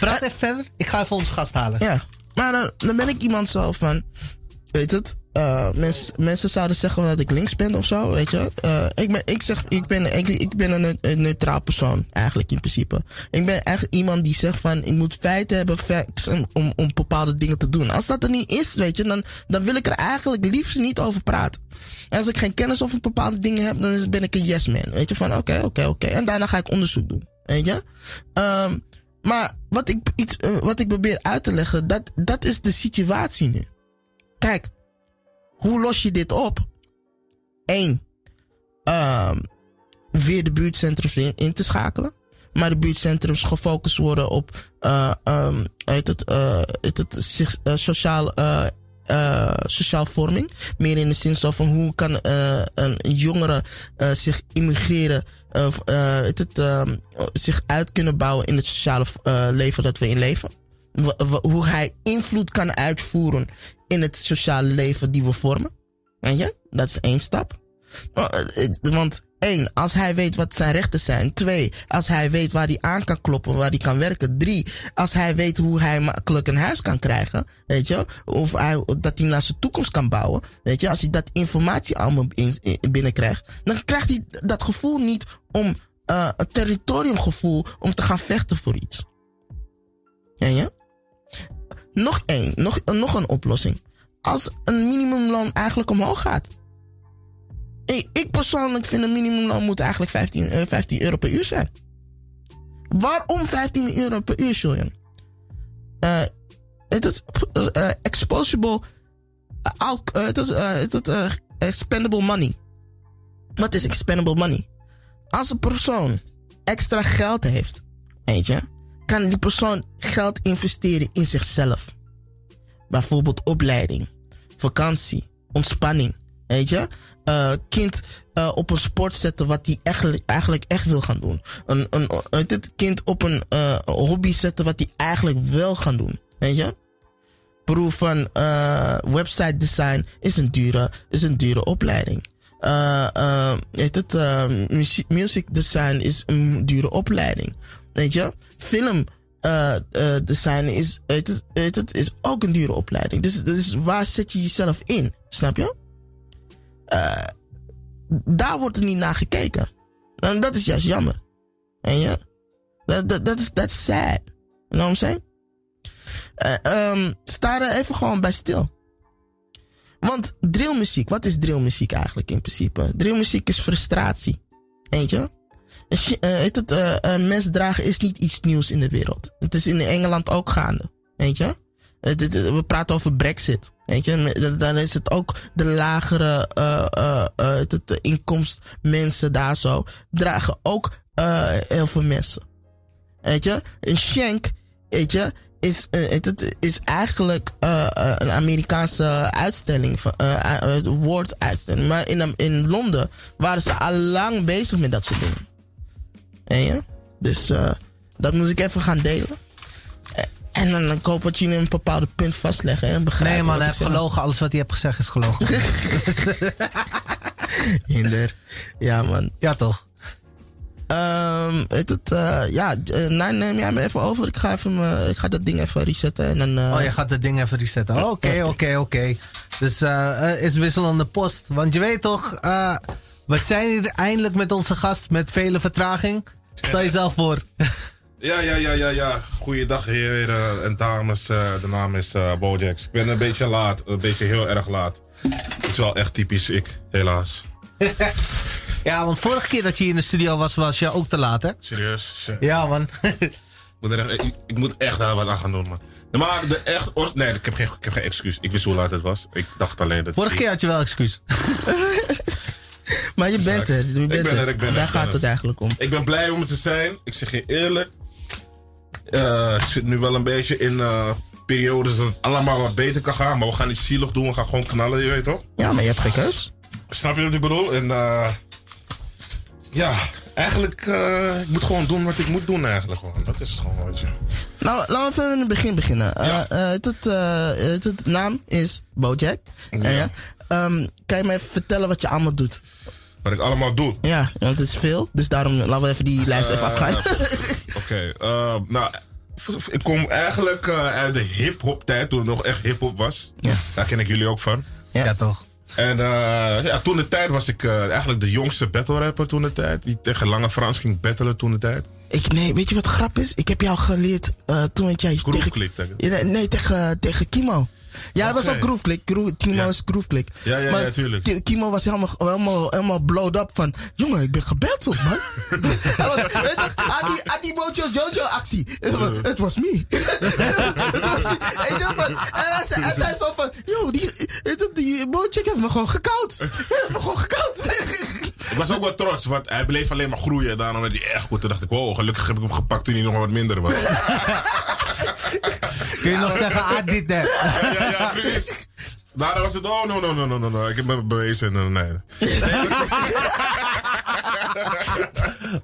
Praat even verder. Ik ga even onze gast halen. Ja, maar dan, ben ik iemand zo van, weet het, eh, mensen, mensen zouden zeggen dat ik links ben of zo, weet je. Eh, ik, ben, ik zeg, ik ben, ik, ik ben een, een neutraal persoon, eigenlijk in principe. Ik ben echt iemand die zegt van, ik moet feiten hebben facts, om, om, bepaalde dingen te doen. Als dat er niet is, weet je, dan, dan wil ik er eigenlijk liefst niet over praten. En als ik geen kennis over bepaalde dingen heb, dan ben ik een yes man. Weet je, van oké, oké, oké. En daarna ga ik onderzoek doen, weet je. Ehm, maar wat ik, iets, eh, wat ik probeer uit te leggen, dat, dat is de situatie nu. Kijk, hoe los je dit op? Eén, ehm, weer de buurtcentrums in, in te schakelen. Maar de buurtcentrums gefocust worden op heet het, het, sociaal, sociaal vorming. Meer in de zin van hoe kan een jongere zich immigreren, eh, eh, het, ehm, zich uit kunnen bouwen in het sociale eh, leven dat we in leven. Hoe hij invloed kan uitvoeren in het sociale leven die we vormen. Weet je? Dat is één stap. Want één, als hij weet wat zijn rechten zijn. Twee, als hij weet waar hij aan kan kloppen, waar hij kan werken. Drie, als hij weet hoe hij makkelijk een huis kan krijgen. Weet je? Of hij, dat hij naar zijn toekomst kan bouwen. Weet je? Als hij dat informatie allemaal in, in- binnenkrijgt. Dan krijgt hij dat gevoel niet om eh, een territoriumgevoel om te gaan vechten voor iets. Ja, ja? Nog één, nog, nog een oplossing. Als een minimumloon eigenlijk omhoog gaat. Ik, ik persoonlijk vind een minimumloon moet eigenlijk 15, eh, 15 euro per uur zijn. Waarom 15 euro per uur, Julian? Eh, het is eh, exposable, eh, eh, het is, eh, eh, expendable money. Wat is expendable money? Als een persoon extra geld heeft, weet je, kan die persoon geld investeren in zichzelf. Bijvoorbeeld opleiding, vakantie, ontspanning. Weet je? Uh, kind uh, op een sport zetten wat hij eigenlijk, eigenlijk echt wil gaan doen. Een, een, het kind op een uh, hobby zetten wat hij eigenlijk wil gaan doen. Weet je? Proef van website design is een dure, is een dure opleiding. heet het, music design is een dure opleiding. Weet je? Film design is, het, het, is ook een dure opleiding. Dus, dus waar zet je jezelf in? Snap je? Uh, daar wordt er niet naar gekeken. En dat is juist jammer. En ja, dat, is sad. You know what? Uh, um, sta er even gewoon bij stil. Want drillmuziek, wat is drillmuziek eigenlijk in principe? Drillmuziek is frustratie. Weet je? Uh, het, uh, uh, mes dragen is niet iets nieuws in de wereld. Het is in Engeland ook gaande. Weet? We praten over Brexit. Weet je, dan is het ook de lagere uh, het, inkomst mensen daar zo dragen ook heel veel mensen. Weet je, een shank, is, het, is eigenlijk een Amerikaanse uitstelling, het woorduitstelling. Maar in, in Londen waren ze al lang bezig met dat soort dingen. Weet je? Dus dat moest ik even gaan delen. En dan, dan koop wat je in een bepaalde punt vastleggen. En begrijpen nee man, hij heeft gelogen. Alles wat hij hebt gezegd is gelogen. Hinder. Ja man. Ja toch? Um, het, uh, ja, uh, neem jij me even over. Ik ga, even me, ik ga dat ding even resetten. En dan, uh... Oh, je gaat dat ding even resetten. Oké, oké, oké. Dus is wisselende post. Want je weet toch, we zijn hier eindelijk met onze gast met vele vertraging. Stel jezelf voor. Ja, ja, ja, ja, ja. Goeiedag heren en dames. Uh, de naam is uh, Bojax. Ik ben een beetje laat, een beetje heel erg laat. Het is wel echt typisch ik, helaas. ja, want vorige keer dat je hier in de studio was, was je ook te laat, hè? Serieus? Ja, man. ik, moet echt, ik, ik, moet echt daar wat aan gaan doen, man. Maar de echt... Nee, ik heb, geen, ik heb geen excuus. Ik wist hoe laat het was. Ik dacht alleen dat... Vorige keer had je wel excuus. maar je bent er. Je bent ik ben er, ik ben er. Daar gaat het eigenlijk om. Ik ben blij om er te zijn. Ik zeg je eerlijk. Uh, ik zit nu wel een beetje in uh, periodes dat het allemaal wat beter kan gaan. Maar we gaan niet zielig doen. We gaan gewoon knallen, je weet toch? Ja, maar je hebt geen keus. Snap je wat ik bedoel? En uh, ja, eigenlijk, ik moet gewoon doen wat ik moet doen eigenlijk. Gewoon. Dat is het gewoon, weet je. Nou, laten we even in het begin beginnen. Ja. het, het, het, naam is Bojack. Ja. Um, kan je me even vertellen wat je allemaal doet? Wat ik allemaal doe. Ja, want het is veel. Dus daarom laten we even die lijst even Eh, afgaan. Oké, eh, nou, ik kom eigenlijk uh, uit de hip-hop tijd, toen het nog echt hip-hop was. Ja. Daar ken ik jullie ook van. Ja, ja toch. En ja, toen de tijd was ik eigenlijk de jongste battle rapper toen de tijd. Die tegen Lange Frans ging battlen toen de tijd. Ik, nee, weet je wat grap is? Ik heb jou geleerd toen het jij tegen... tegen... Nee, nee, tegen, tegen Kimo. Ja, hij was ook Grooveklik. Kimo is Grooveklik. Ja, ja, ja, tuurlijk. Kimo was helemaal, helemaal, helemaal blowed up van... Jongen, ik ben gebatteld, man. hij was, weet je, had die Mojo Jojo actie. Het was me. Het was me. En hij zei, hij zei zo van... Yo, die, die Mojo heeft me gewoon gekoud. Hij heeft me gewoon gekoud. ik was ook wel trots, want hij bleef alleen maar groeien. Daarom werd hij echt goed. Toen dacht ik, wow, gelukkig heb ik hem gepakt toen hij nog wat minder was. Kun je nog zeggen, ah, dit net. Ja, ja, precies. Daarna was het, oh, no, no, no, no, no, no. Ik heb me bewezen. Nee. nee.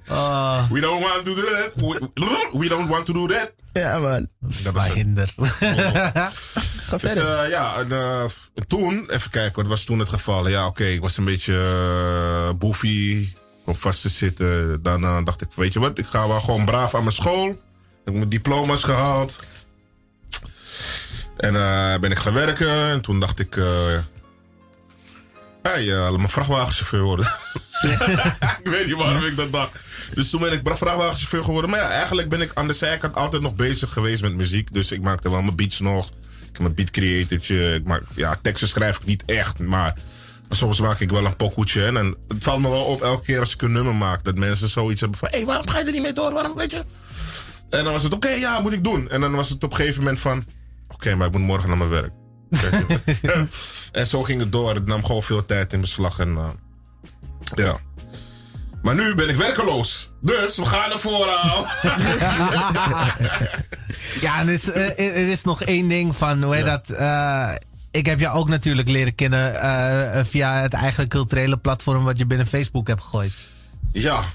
uh. We don't want to do that. We, we don't want to do that. Ja, man. Dat was hinder. Ga dus, verder. Uh, ja, en, uh, toen, even kijken, wat was toen het geval? Ja, oké, okay, ik was een beetje uh, boefie. Om vast te zitten. Daarna dacht ik, weet je wat, ik ga wel gewoon braaf aan mijn school. Ik heb mijn diploma's gehaald. En uh, ben ik gaan werken. En toen dacht ik... Uh, hey, uh, laat me vrachtwagenchauffeur worden. ik weet niet waarom ik dat dacht. Dus toen ben ik vrachtwagenchauffeur geworden. Maar ja, eigenlijk ben ik aan de zijkant altijd nog bezig geweest met muziek. Dus ik maakte wel mijn beats nog. Ik heb mijn beat creatortje. Ik maak, ja, teksten schrijf ik niet echt. Maar soms maak ik wel een pokoetje. En het valt me wel op elke keer als ik een nummer maak. Dat mensen zoiets hebben van... Hé, hey, waarom ga je er niet mee door? Waarom, weet je? En dan was het, oké, okay, ja, moet ik doen. En dan was het op een gegeven moment van... Oké, okay, maar ik moet morgen naar mijn werk. en zo ging het door. Het nam gewoon veel tijd in beslag. En, uh, ja. Maar nu ben ik werkeloos. Dus we gaan ervoor ja, er is, er is nog één ding van hoe heet ja. dat. Uh, ik heb jou ook natuurlijk leren kennen eh, via het eigen culturele platform wat je binnen Facebook hebt gegooid. Ja. 24-7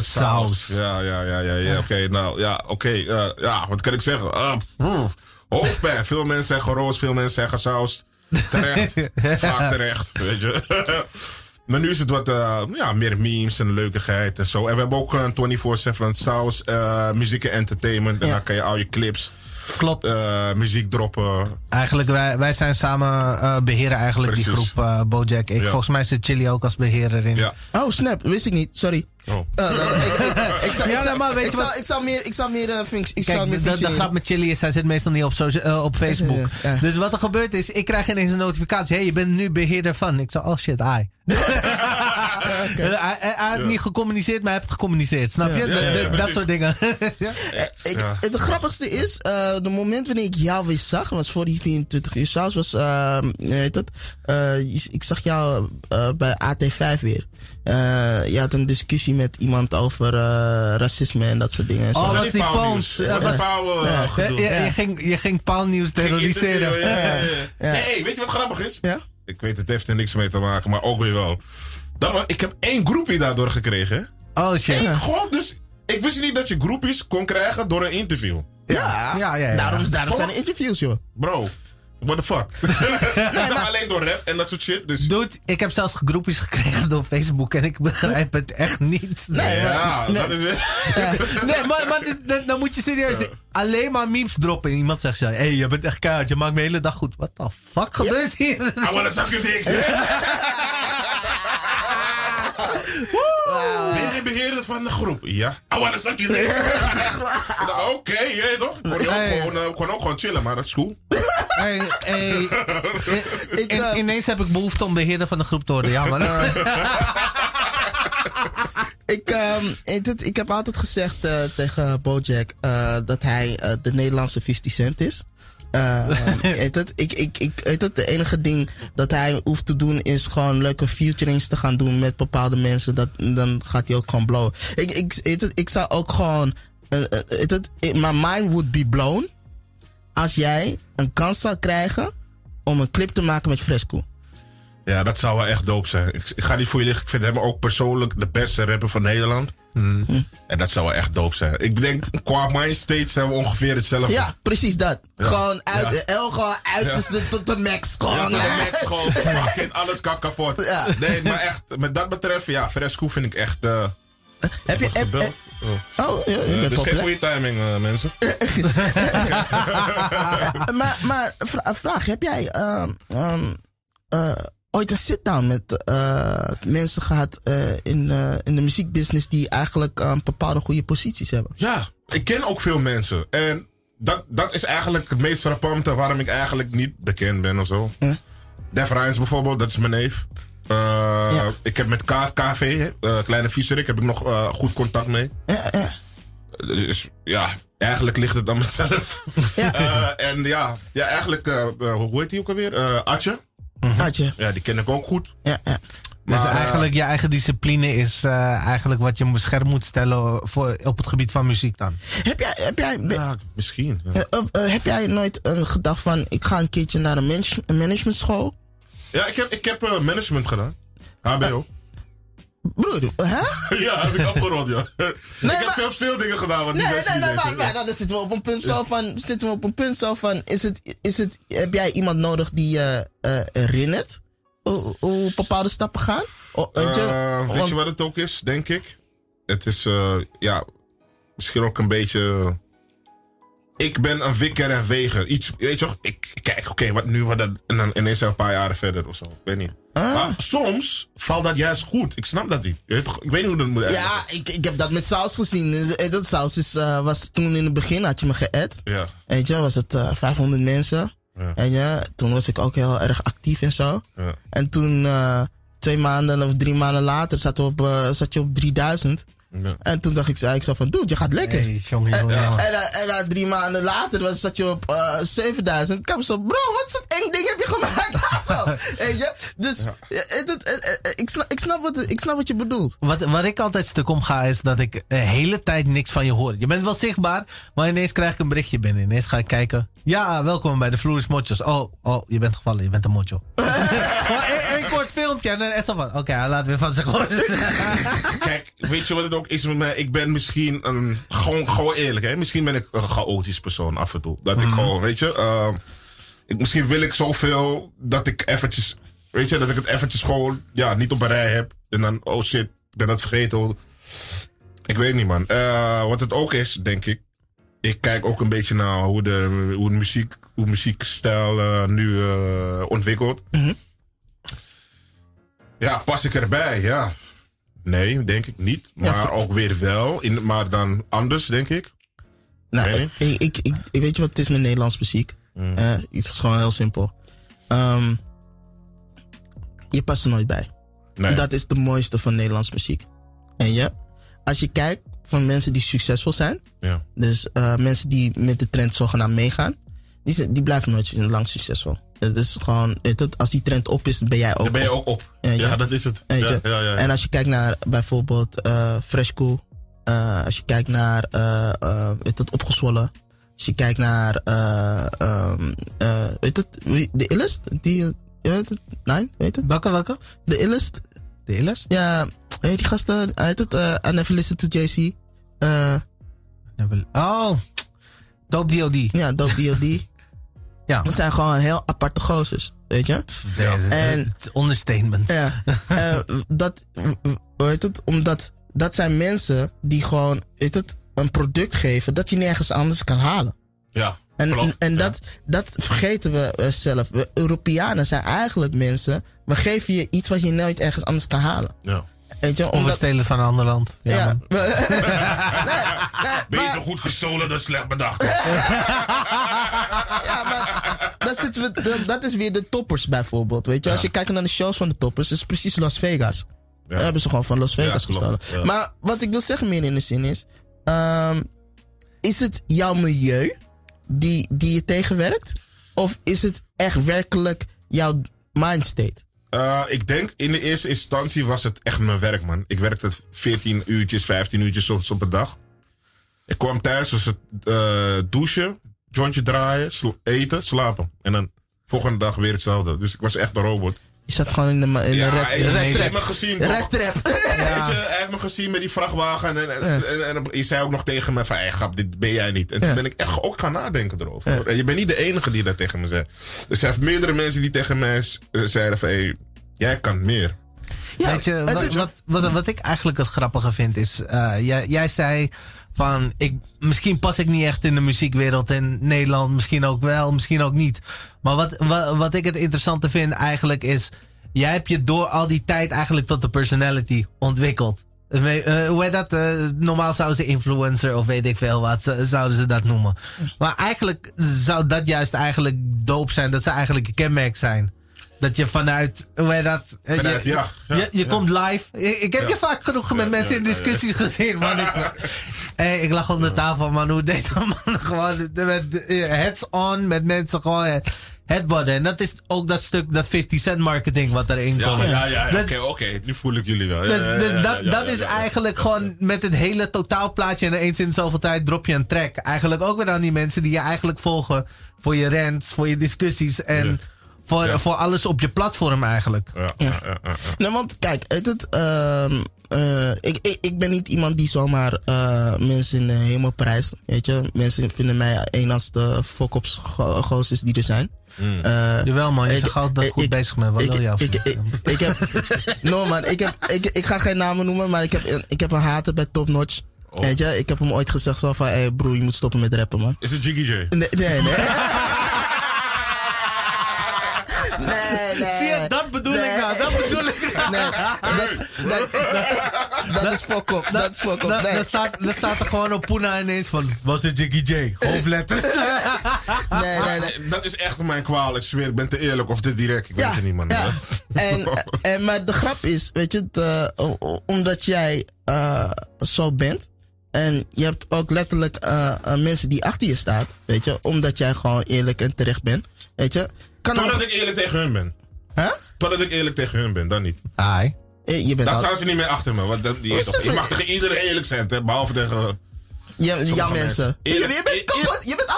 saus. Ja, ja, ja, ja, ja. Oké, nou, ja, oké. eh, ja, wat kan ik zeggen? Pff, hoofdpijn. Veel mensen zeggen roos, veel mensen zeggen saus. Terecht. Vaak terecht, weet je. Maar nu is het wat eh, ja, meer memes en leukigheid en zo. En we hebben ook een 24-7 saus, eh, muziek en entertainment. En Ja. dan kan je al je clips, Klopt. eh, muziek droppen. Eigenlijk, wij, wij zijn samen eh, beheren eigenlijk die groep eh, Bojack. Ik, Ja. Volgens mij zit Chili ook als beheerder in. Ja. Oh, snap. Wist ik niet. Sorry. Oh. Ik, ik, ik, zou- ik, zou- ik zou- ik zou meer, ik zou meer functie. Ik zou Kijk, meer de, de, grap met Chili is, hij zit meestal niet op, op Facebook. Dus wat er gebeurt is, ik krijg ineens een notificatie. hey, je bent nu beheerder van. Ik zei, oh shit, ai. hij, hij- hij had niet gecommuniceerd, maar hij heeft gecommuniceerd. Snap je? Ja. De- Ja, ja, de- ja, dat soort dingen. ja. Eh, Ik, Ja. Het grappigste is, eh de moment wanneer ik jou weer zag, was voor die 24 uur saus, was, eh, hoe heet het? Eh, ik zag jou eh, bij AT5 weer. Eh, je had een discussie met iemand over eh, racisme en dat soort dingen. en zo. Oh, Dat was die niet phones. Dat was pauw, eh. Je, ging, je ging paalnieuws terroriseren. Interview, Ja, ja, ja. Ja. Nee, weet je wat grappig is? Ja? Ik weet, het heeft er niks mee te maken, maar ook weer wel. Was, ik heb één groepie daardoor gekregen. Oh shit. Eén, gewoon dus. Ik wist niet dat je groepjes kon krijgen door een interview. Ja, Ja, ja, ja. Daarom, daarom zijn er interviews, joh. Bro, what the fuck? Ik dacht alleen door rap en dat soort shit. Dus Dude, ik heb zelfs groepjes gekregen door Facebook en ik begrijp het echt niet. Nee, maar- ja, nee. dat is weer. Nee, maar, maar dit- dit- dan moet je serieus alleen maar memes droppen. En iemand zegt zo, hé, hey, je bent echt keihard, je maakt me de hele dag goed. What the fuck gebeurt hier? I wanna suck your dick. Ben je beheerder van de groep? Ja. I wanna suck your dick. Ik dacht, Oké, je weet toch? Kon je ook, Hey. gewoon, eh, kon ook gewoon chillen, maar dat is cool. Hey, hey, Ik, in- eh, ineens heb ik behoefte om beheerder van de groep te worden. Ja, man. Ik, ehm, ik heb altijd gezegd eh, tegen Bojack eh, dat hij de Nederlandse 50 Cent is. Heet het, ik, ik, ik, het, de enige ding dat hij hoeft te doen is gewoon leuke featurings te gaan doen met bepaalde mensen. Dat, dan gaat hij ook gewoon blowen. Ik, ik, het, ik zou ook gewoon. heet het, my mind would be blown als jij een kans zou krijgen om een clip te maken met Fresco. Ja, dat zou wel echt dope zijn. Ik, ik ga niet voor je liggen. Ik vind hem ook persoonlijk de beste rapper van Nederland. En dat zou wel echt dope zijn. Ik denk, qua mindstate zijn we ongeveer hetzelfde. Ja, precies dat. Gewoon uit, Ja. El gewoon uiterste tot de max. Ja, Gewoon. tot de max gewoon fucking alles kap kapot. Ja. Nee, maar echt, met dat betreft, ja, Fresco vind ik echt... eh Heb je... Heb, oh, ja, je Eh, bent is geen goede timing, eh, mensen. maar, maar vra- vraag, heb jij ehm, ehm, eh, ooit een sit-down met eh, mensen gehad eh, in, eh, in de muziekbusiness die eigenlijk ehm, bepaalde goede posities hebben? Ja, ik ken ook veel mensen. En dat, dat is eigenlijk het meest frappante waarom ik eigenlijk niet bekend ben of zo. Hm? Def Rijns bijvoorbeeld, dat is mijn neef. Ja. Ik heb met K- KV, Kleine Vieserik, heb ik nog goed contact mee. Ja, ja. Dus ja, eigenlijk ligt het aan mezelf. Ja. En ja, ja eigenlijk, hoe heet die ook alweer? Eh Atje. Had je? Ja, die ken ik ook goed. Ja, ja. Dus Maar, eh, eigenlijk je eigen discipline is eh, eigenlijk wat je beschermd moet stellen voor, op het gebied van muziek dan. Heb jij, heb jij, Ja, misschien. ja. eh, eh, heb jij nooit een gedacht van, ik ga een keertje naar een, manage- een managementschool? Ja, ik heb, ik heb eh, management gedaan. HBO. Broer, hè? ja, heb ik afgerond, ja. ik heb veel, veel dingen gedaan wat Nee, nee, niet nee, weten. maar, maar dan zitten we op een punt zo van, zitten we op een punt zo van, is het, is het, heb jij iemand nodig die je eh, herinnert hoe, hoe bepaalde stappen gaan? Oh, weet je, Eh, weet want- je wat het ook is, denk ik? Het is, eh, ja, misschien ook een beetje... Ik ben een wikker en weger. Iets, weet je toch? Ik kijk, oké, wat nu, wat dat... En dan ineens een paar jaren verder of zo. Ik weet niet. Ah. Maar soms valt dat juist goed. Ik snap dat niet. Ik weet niet hoe dat moet ja, ik, ik heb dat met Saus gezien. Dus, eh, Dat Saus is, eh, was toen in het begin, had je me geëd. Ja. Weet je, was het eh, 500 mensen. Ja. En ja, toen was ik ook heel erg actief en zo. Ja. En toen, twee maanden of drie maanden later, zat, op, zat je op 3000. Ja. En toen dacht ik, zei ik zo van, dude, je gaat lekker. Hey, jongen, En, jongen, en, drie maanden later was, zat je op eh 7000. Ik heb zo, bro, wat soort eng ding heb je gemaakt? Zo, Weet je? Dus het- het- het- het- ik, snap, ik, snap wat, ik snap wat je bedoelt. Wat, waar ik altijd stuk om ga, is dat ik de hele tijd niks van je hoor. Je bent wel zichtbaar, maar ineens krijg ik een berichtje binnen. Ineens ga ik kijken. Ja, welkom bij de Floris Motjos. Oh, oh, je bent gevallen, je bent een motjo. Filmpje en dan is zo van, oké, hij laat weer van zich horen. Kijk, weet je wat het ook is met mij? Ik ben misschien een. Gewoon, gewoon eerlijk, hè? Misschien ben ik een chaotisch persoon af en toe. Dat ik gewoon, weet je. ik, misschien wil ik zoveel dat ik eventjes. Weet je, dat ik het eventjes gewoon. Ja, niet op een rij heb. En dan, oh shit, ik ben dat vergeten. Ik weet niet, man. Eh, wat het ook is, denk ik. Ik kijk ook een beetje naar hoe de, hoe de muziek, hoe muziekstijl eh, nu eh, ontwikkelt. Ja, pas ik erbij? Ja. Nee, denk ik niet. Maar Ja, ook weer wel. In, maar dan anders, denk ik. Nou, Nee. ik, ik, ik, ik- weet je wat het is met Nederlands muziek? Eh, het is gewoon heel simpel. Ehm, je past er nooit bij. Nee. Dat is de mooiste van Nederlands muziek. En je, als je kijkt van mensen die succesvol zijn, ja. dus eh, mensen die met de trend zogenaamd meegaan, die, die blijven nooit lang succesvol. Het is gewoon, weet het, als die trend op is, ben jij ook Daar ben je op. ook op. Ja, dat is het. Ja, ja, ja, ja. En als je kijkt naar bijvoorbeeld eh Fresh Cool, eh, als je kijkt naar eh eh, weet het, Opgezwollen, als je kijkt naar eh ehm, eh, weet het, de Illest, die, weet het, nee, weet het, welke, welke? de Illest, De Illest? ja, weet die gasten, het, I Never Listen to JC, eh Oh, Dope DOD. ja, Dope D.O.D. Ja. Dat zijn gewoon heel aparte gozers, weet je. En- is understatement. Ja, eh, dat, weet het, omdat dat zijn mensen die gewoon, weet het, een product geven dat je nergens anders kan halen. ja. En, Klopt, en ja. dat, dat vergeten we eh, zelf. We Europeanen zijn eigenlijk mensen, we geven je iets wat je nooit ergens anders kan halen. ja. Weet je, Of we omdat, stelen van een ander land. Ja, ja, we- nee, nee, Beter maar- goed gestolen dan slecht bedacht. Ja, maar dat, zitten we, dat, dat is weer de toppers bijvoorbeeld. Weet je, als je kijkt naar de shows van de toppers, is het precies Las Vegas. Ja. Dat hebben ze gewoon van Las Vegas gestolen. Ja. Maar wat ik wil zeggen meer in de zin is, ehm, is het jouw milieu die, die je tegenwerkt? Of is het echt werkelijk jouw mindstate? Eh, ik denk in de eerste instantie was het echt mijn werk, man. Ik werkte 14 uurtjes, 15 uurtjes soms op een dag. Ik kwam thuis, was het eh, douchen, jointje draaien, eten, slapen. En dan volgende dag weer hetzelfde. Dus ik was echt een robot. Je zat gewoon in de, de Ja, red, ik- red ik trap. heb me gezien? Red trap. Weet je, hij heeft me gezien met die vrachtwagen. En, en, en, en je zei ook nog tegen me van, hey, grap, dit ben jij niet. En toen Ja. ben ik echt ook gaan nadenken erover. hoor. En je bent niet de enige die dat tegen me zei. Dus er zijn meerdere mensen die tegen mij eh, zeiden van, hey, jij kan meer. Ja, Weet je, wat, wat, wat ik eigenlijk het grappige vind is... eh, jij, jij zei van... Ik, misschien pas ik niet echt in de muziekwereld in Nederland. Misschien ook wel, misschien ook niet. Maar wat, wat, wat ik het interessante vind eigenlijk is... Jij hebt je door al die tijd eigenlijk tot de personality ontwikkeld. Eh, hoe heet dat? Eh, normaal zouden ze influencer of weet ik veel wat, zouden ze dat noemen. Maar eigenlijk zou dat juist eigenlijk doop zijn. Dat zou eigenlijk een kenmerk zijn. Dat je vanuit, hoe heet dat? Eh, Vanuit, je, ja, ja, je, je ja. komt live. Ik, ik heb Ja. je vaak genoeg met Ja, mensen ja, in ja, discussies gezien, man. Ik, hey, ik lag op de tafel, man. Hoe deze man gewoon met eh, heads on met mensen gewoon eh, headbudden. En dat is ook dat stuk, dat 50 cent marketing wat erin Ja, komt. ja, ja. Dus- Oké, oké. Nu voel ik jullie wel. Ja, dus, ja, ja, dus ja, dat, ja, dat ja, is ja, ja. eigenlijk gewoon met het hele totaalplaatje. En eens in zoveel tijd drop je een track. Eigenlijk ook weer aan die mensen die je eigenlijk volgen. Voor je rants, voor je discussies. En Ja. Voor, Ja. voor alles op je platform eigenlijk. Ja, ja, ja, ja, ja. Nou, want kijk, uit het, ehm, eh, ik, ik, ik ben niet iemand die zomaar eh, mensen in de hemel prijst. Weet je, mensen vinden mij een als de gozers die er zijn. Eh, Jawel man, je altijd dat goed ik- bezig bent. Wat ik, wil je ik, af? ik, ik, ik heb, no man, ik, heb, ik, ik ga geen namen noemen, maar ik heb, een- ik heb een hater bij Top Notch. Oh. Weet je, ik heb hem ooit gezegd zo van, hey broer, je moet stoppen met rappen man. Is het Jiggy J? Nee, nee, nee. Nee, nee. Zie je, dat bedoel Nee. ik nou. Dat bedoel ik nou. Nee, dat, is- dat, dat, dat is fuck up. Dat is fuck up. Da- Nee. daar, staat, staat er gewoon op Poena ineens van... Was het Jiggy J? Hoofdletters. Nee, nee, nee. Ah, Dat is echt mijn kwaal. Ik zweer, ik ben te eerlijk of te direct. Ik weet het niet, man. ja. En, en, maar de grap is, weet je, het, eh, omdat jij eh, zo bent. En je hebt ook letterlijk eh, eh, mensen die achter je staan. Weet je, omdat jij gewoon eerlijk en terecht bent. Weet je. Kan Totdat ook, ik eerlijk tegen hun ben. Hè? Totdat ik eerlijk tegen hun ben, dan niet. Ai. Eh, Je bent Dan al, staan ze niet meer achter me. Want dan, die, is dat je mag tegen iedereen eerlijk zijn, hè, behalve tegen... sommige mensen. Je, je, bent kapot. je bent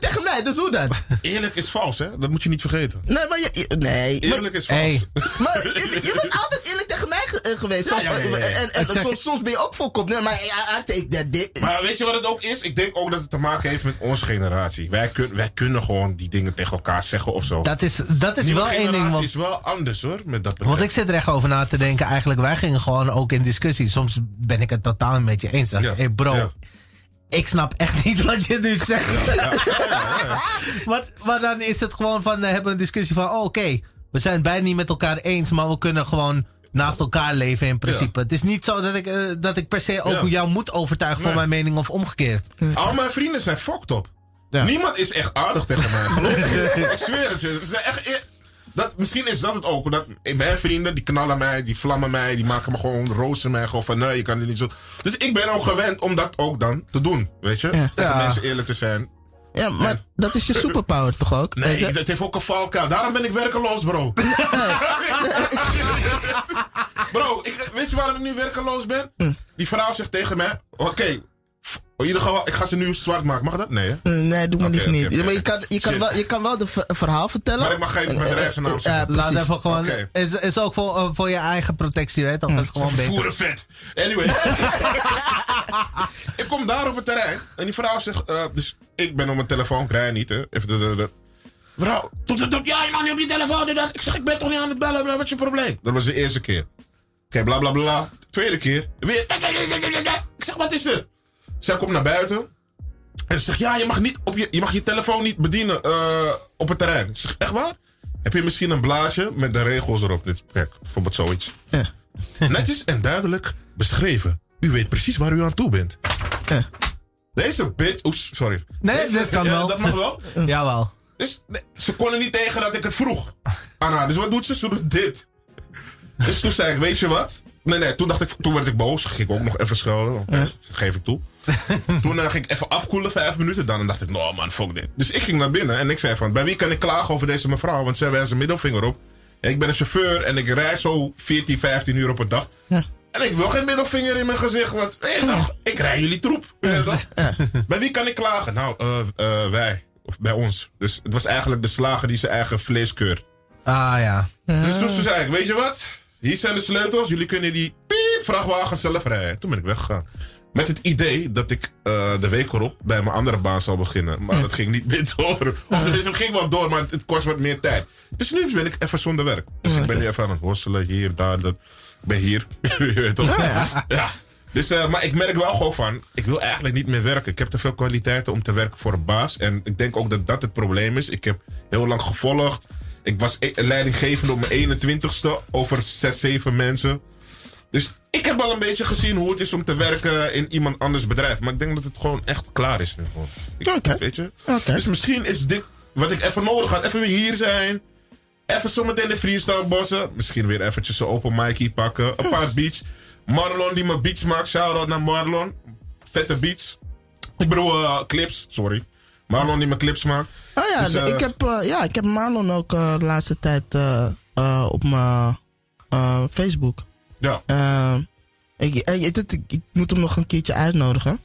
tegen mij, dus hoe dan? Eerlijk is vals, hè? Dat moet je niet vergeten. Nee, maar je, je- nee. maar- Eerlijk is vals. Hey. Maar je, je bent altijd eerlijk tegen mij ge- eh, geweest. Ja, Zo ja, van- ja, ja. En, soms, soms ben je ook vol kop. Nee, maar I, I take that dick. Maar weet je wat het ook is? Ik denk ook dat het te maken heeft met onze generatie. Wij, kun, wij kunnen gewoon die dingen tegen elkaar zeggen of zo. Dat is, dat is Nieuwe wel één ding. generatie Want, is wel anders hoor, met dat betreft. want ik zit er echt over na te denken. Eigenlijk, wij gingen gewoon ook in discussie. Soms ben ik het totaal met je eens. Zeg, Ja, hey bro, ja. Ik snap echt niet wat je nu zegt. maar, maar dan is het gewoon van, we hebben een discussie van, oh, oké, we zijn bijna niet met elkaar eens, maar we kunnen gewoon naast elkaar leven in principe. Het is niet zo dat ik, eh, dat ik per se ook Ja. jou moet overtuigen Nee. mijn mening of omgekeerd. Al mijn vrienden zijn fucked up. Ja. Niemand is echt aardig tegen mij. Geloof me. ik zweer het je. Ze zijn echt... Dat, misschien is dat het ook. Dat, mijn vrienden die knallen mij, die vlammen mij, die maken me gewoon roosten mij. Gewoon van nee, je kan dit niet zo. Dus ik ben ook gewend om dat ook dan te doen. Weet je? Ja. Tegen mensen eerlijk te zijn. Ja, maar dat is je superpower toch ook? Nee, dat heeft ook een valkuil. Daarom ben ik werkeloos, bro. bro, ik, weet je waarom ik nu werkeloos ben? Die vrouw zegt tegen mij: Oké, geval, ik ga ze nu zwart maken. Mag dat? Nee, hè? Eh, Nee, doe maar niet. Maar je kan, je, kan Shit. wel, je kan wel de ver- verhaal vertellen. Maar ik mag geen En, bedrijfsnaam zeggen. ja, Laat even gewoon, Oké. is, is ook voor, eh, voor je eigen protectie, weet je? Dat is gewoon beter. Vet. Anyway. ik kom daar op het terrein. En die vrouw zegt... eh, dus ik ben op mijn telefoon. Ik rij niet, hè. Even de, de, de. Vrouw. Het. Ja, je mag niet op je telefoon doen. Ik zeg, ik ben toch niet aan het bellen. Wat is je probleem? Dat was de eerste keer. Oké, bla bla bla. Tweede keer. Weer. Ik zeg, wat is er? Zij komt naar buiten. En ze zegt, ja, je mag, niet op je, je mag je telefoon niet bedienen eh, op het terrein. Ik zeg, echt waar? Heb je misschien een blaadje met de regels erop? Dit, kijk, bijvoorbeeld zoiets. Ja. Netjes en duidelijk beschreven. U weet precies waar u aan toe bent. Ja. Deze bitch... Oeps, sorry. Nee, Deze- dit kan ja, wel. Dat mag wel. Jawel. Dus nee, ze konden niet tegen dat ik het vroeg aan haar. Dus wat doet ze? Ze doet dit. Dus toen zei ik, weet je wat? Nee, nee, toen, dacht ik, toen werd ik boos. Ging ik ook nog even schelden. Oké, dat geef ik toe. toen eh, ging ik even afkoelen, vijf minuten dan. En dacht ik, no man, fuck dit. Dus ik ging naar binnen en ik zei van, bij wie kan ik klagen over deze mevrouw? Want zij wijst een middelvinger op. En ik ben een chauffeur en ik rijd zo 14, 15 uur op een dag. En ik wil geen middelvinger in mijn gezicht. Want toch, ik rij jullie troep. Bij wie kan ik klagen? Nou, eh, eh, wij. Of bij ons. Dus het was eigenlijk de slager die zijn eigen vlees keurt. Ah ja. Dus toen zei ik, weet je wat? Hier zijn de sleutels. Jullie kunnen die piep, vrachtwagen zelf rijden. Toen ben ik weggegaan. Met het idee dat ik eh, de week erop bij mijn andere baan zou beginnen. Maar dat ging niet meer door. Of het ging wel door, maar het, kost wat meer tijd. Dus nu ben ik even zonder werk. Dus ik ben nu even aan het worstelen. Hier, daar, dat. Ik ben hier. Je weet toch? Ja. Dus, eh, maar ik merk wel gewoon van, ik wil eigenlijk niet meer werken. Ik heb te veel kwaliteiten om te werken voor een baas. En ik denk ook dat dat het probleem is. Ik heb heel lang gevolgd. Ik was e- leidinggevende op mijn 21ste over 6, 7 mensen. Dus ik heb wel een beetje gezien hoe het is om te werken in iemand anders bedrijf. Maar ik denk dat het gewoon echt klaar is nu. Gewoon. Ik, Oké. Weet je? Dus misschien is dit wat ik even nodig had. Even weer hier zijn. Even zometeen de freestyle bossen. Misschien weer eventjes een open micie pakken. Een paar beats. Marlon die mijn beats maakt. Shout-out naar Marlon. Vette beats. Ik bedoel eh, clips, sorry. Marlon die mijn clips maakt. Oh ja, Dus, eh, ik, heb, eh, ja, ik heb Marlon ook de laatste tijd op mijn Facebook. Ja. Eh, ik, eh, ik, ik, ik moet hem nog een keertje uitnodigen.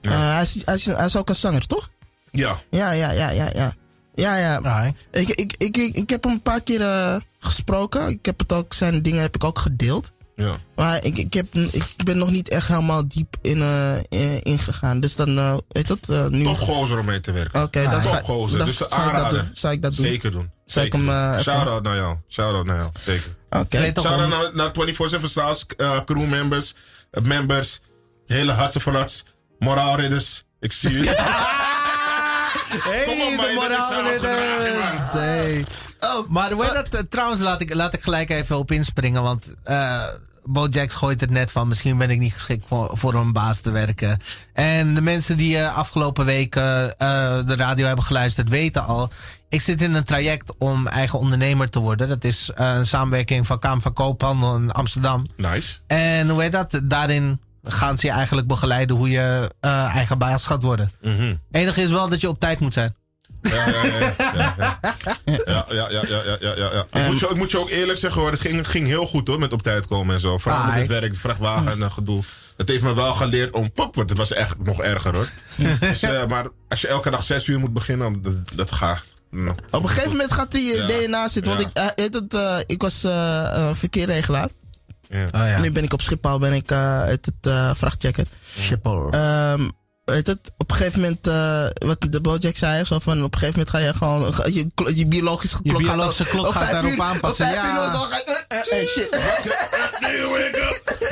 Ja. Eh, hij, is, hij, is, hij is ook een zanger, toch? Ja. Ja, ja, ja, ja, ja. Ja, ja. Ik, ik, ik, ik, ik heb hem een paar keer eh, gesproken. Ik heb het ook, zijn dingen heb ik ook gedeeld. Ja. Maar ik, ik, heb, ik ben nog niet echt helemaal diep in, eh, in, ingegaan. Dus dan, eh weet dat, eh, nu... Top gozer om mee te werken. Oké, Ah, dan top ga- gozer. dan Dus de zou ik dat doen. Zou ik dat doen? Zeker doen. Zal ik hem, eh, even- Shout-out naar jou. Shout-out naar jou. Zeker. Oké. Shout-out naar, naar 24-7 Stars, uh, crew members, uh, members, hele hartse verlats, moraalridders. Ik zie je. Hey, Kom op, de moraalridders. Hey. Oh, Maar hoe heet dat? trouwens, laat ik, laat ik gelijk even op inspringen. Want eh Bo Jax gooit het net van... misschien ben ik niet geschikt voor, voor een baas te werken. En de mensen die eh, afgelopen weken eh, de radio hebben geluisterd... weten al... ik zit in een traject om eigen ondernemer te worden. Dat is eh, een samenwerking van Kamer van Koophandel in Amsterdam. Nice. En hoe heet dat? Daarin gaan ze je eigenlijk begeleiden hoe je eigen baas gaat worden. Mhm. Enige is wel dat je op tijd moet zijn. Ja, ja, ja. ja, ja, Ik, moet je, ik moet je ook eerlijk zeggen hoor, het ging, het ging heel goed hoor met op tijd komen en zo. Vooral met het werk, de vrachtwagen en dat gedoe. Dat heeft me wel geleerd om pop, want het was echt nog erger hoor. Dus, eh, maar als je elke dag zes uur moet beginnen, dat, dat gaat. Mm. Op een gegeven moment gaat die eh, ja, DNA zitten. Want ik, eh, het, ik was uh, verkeerregelaar. Oh, ja. Nu ben ik op Schiphol, ben ik uit het vrachtchecken. Schiphol. Ehm, weet het, op een gegeven moment, eh, wat de Bojack zei, zo van op een gegeven moment ga je gewoon, ga- je, je biologische Je klok biologische gaat, klok op gaat vijf daarop uur- aanpassen, Op ja. uur zo ga je, shit.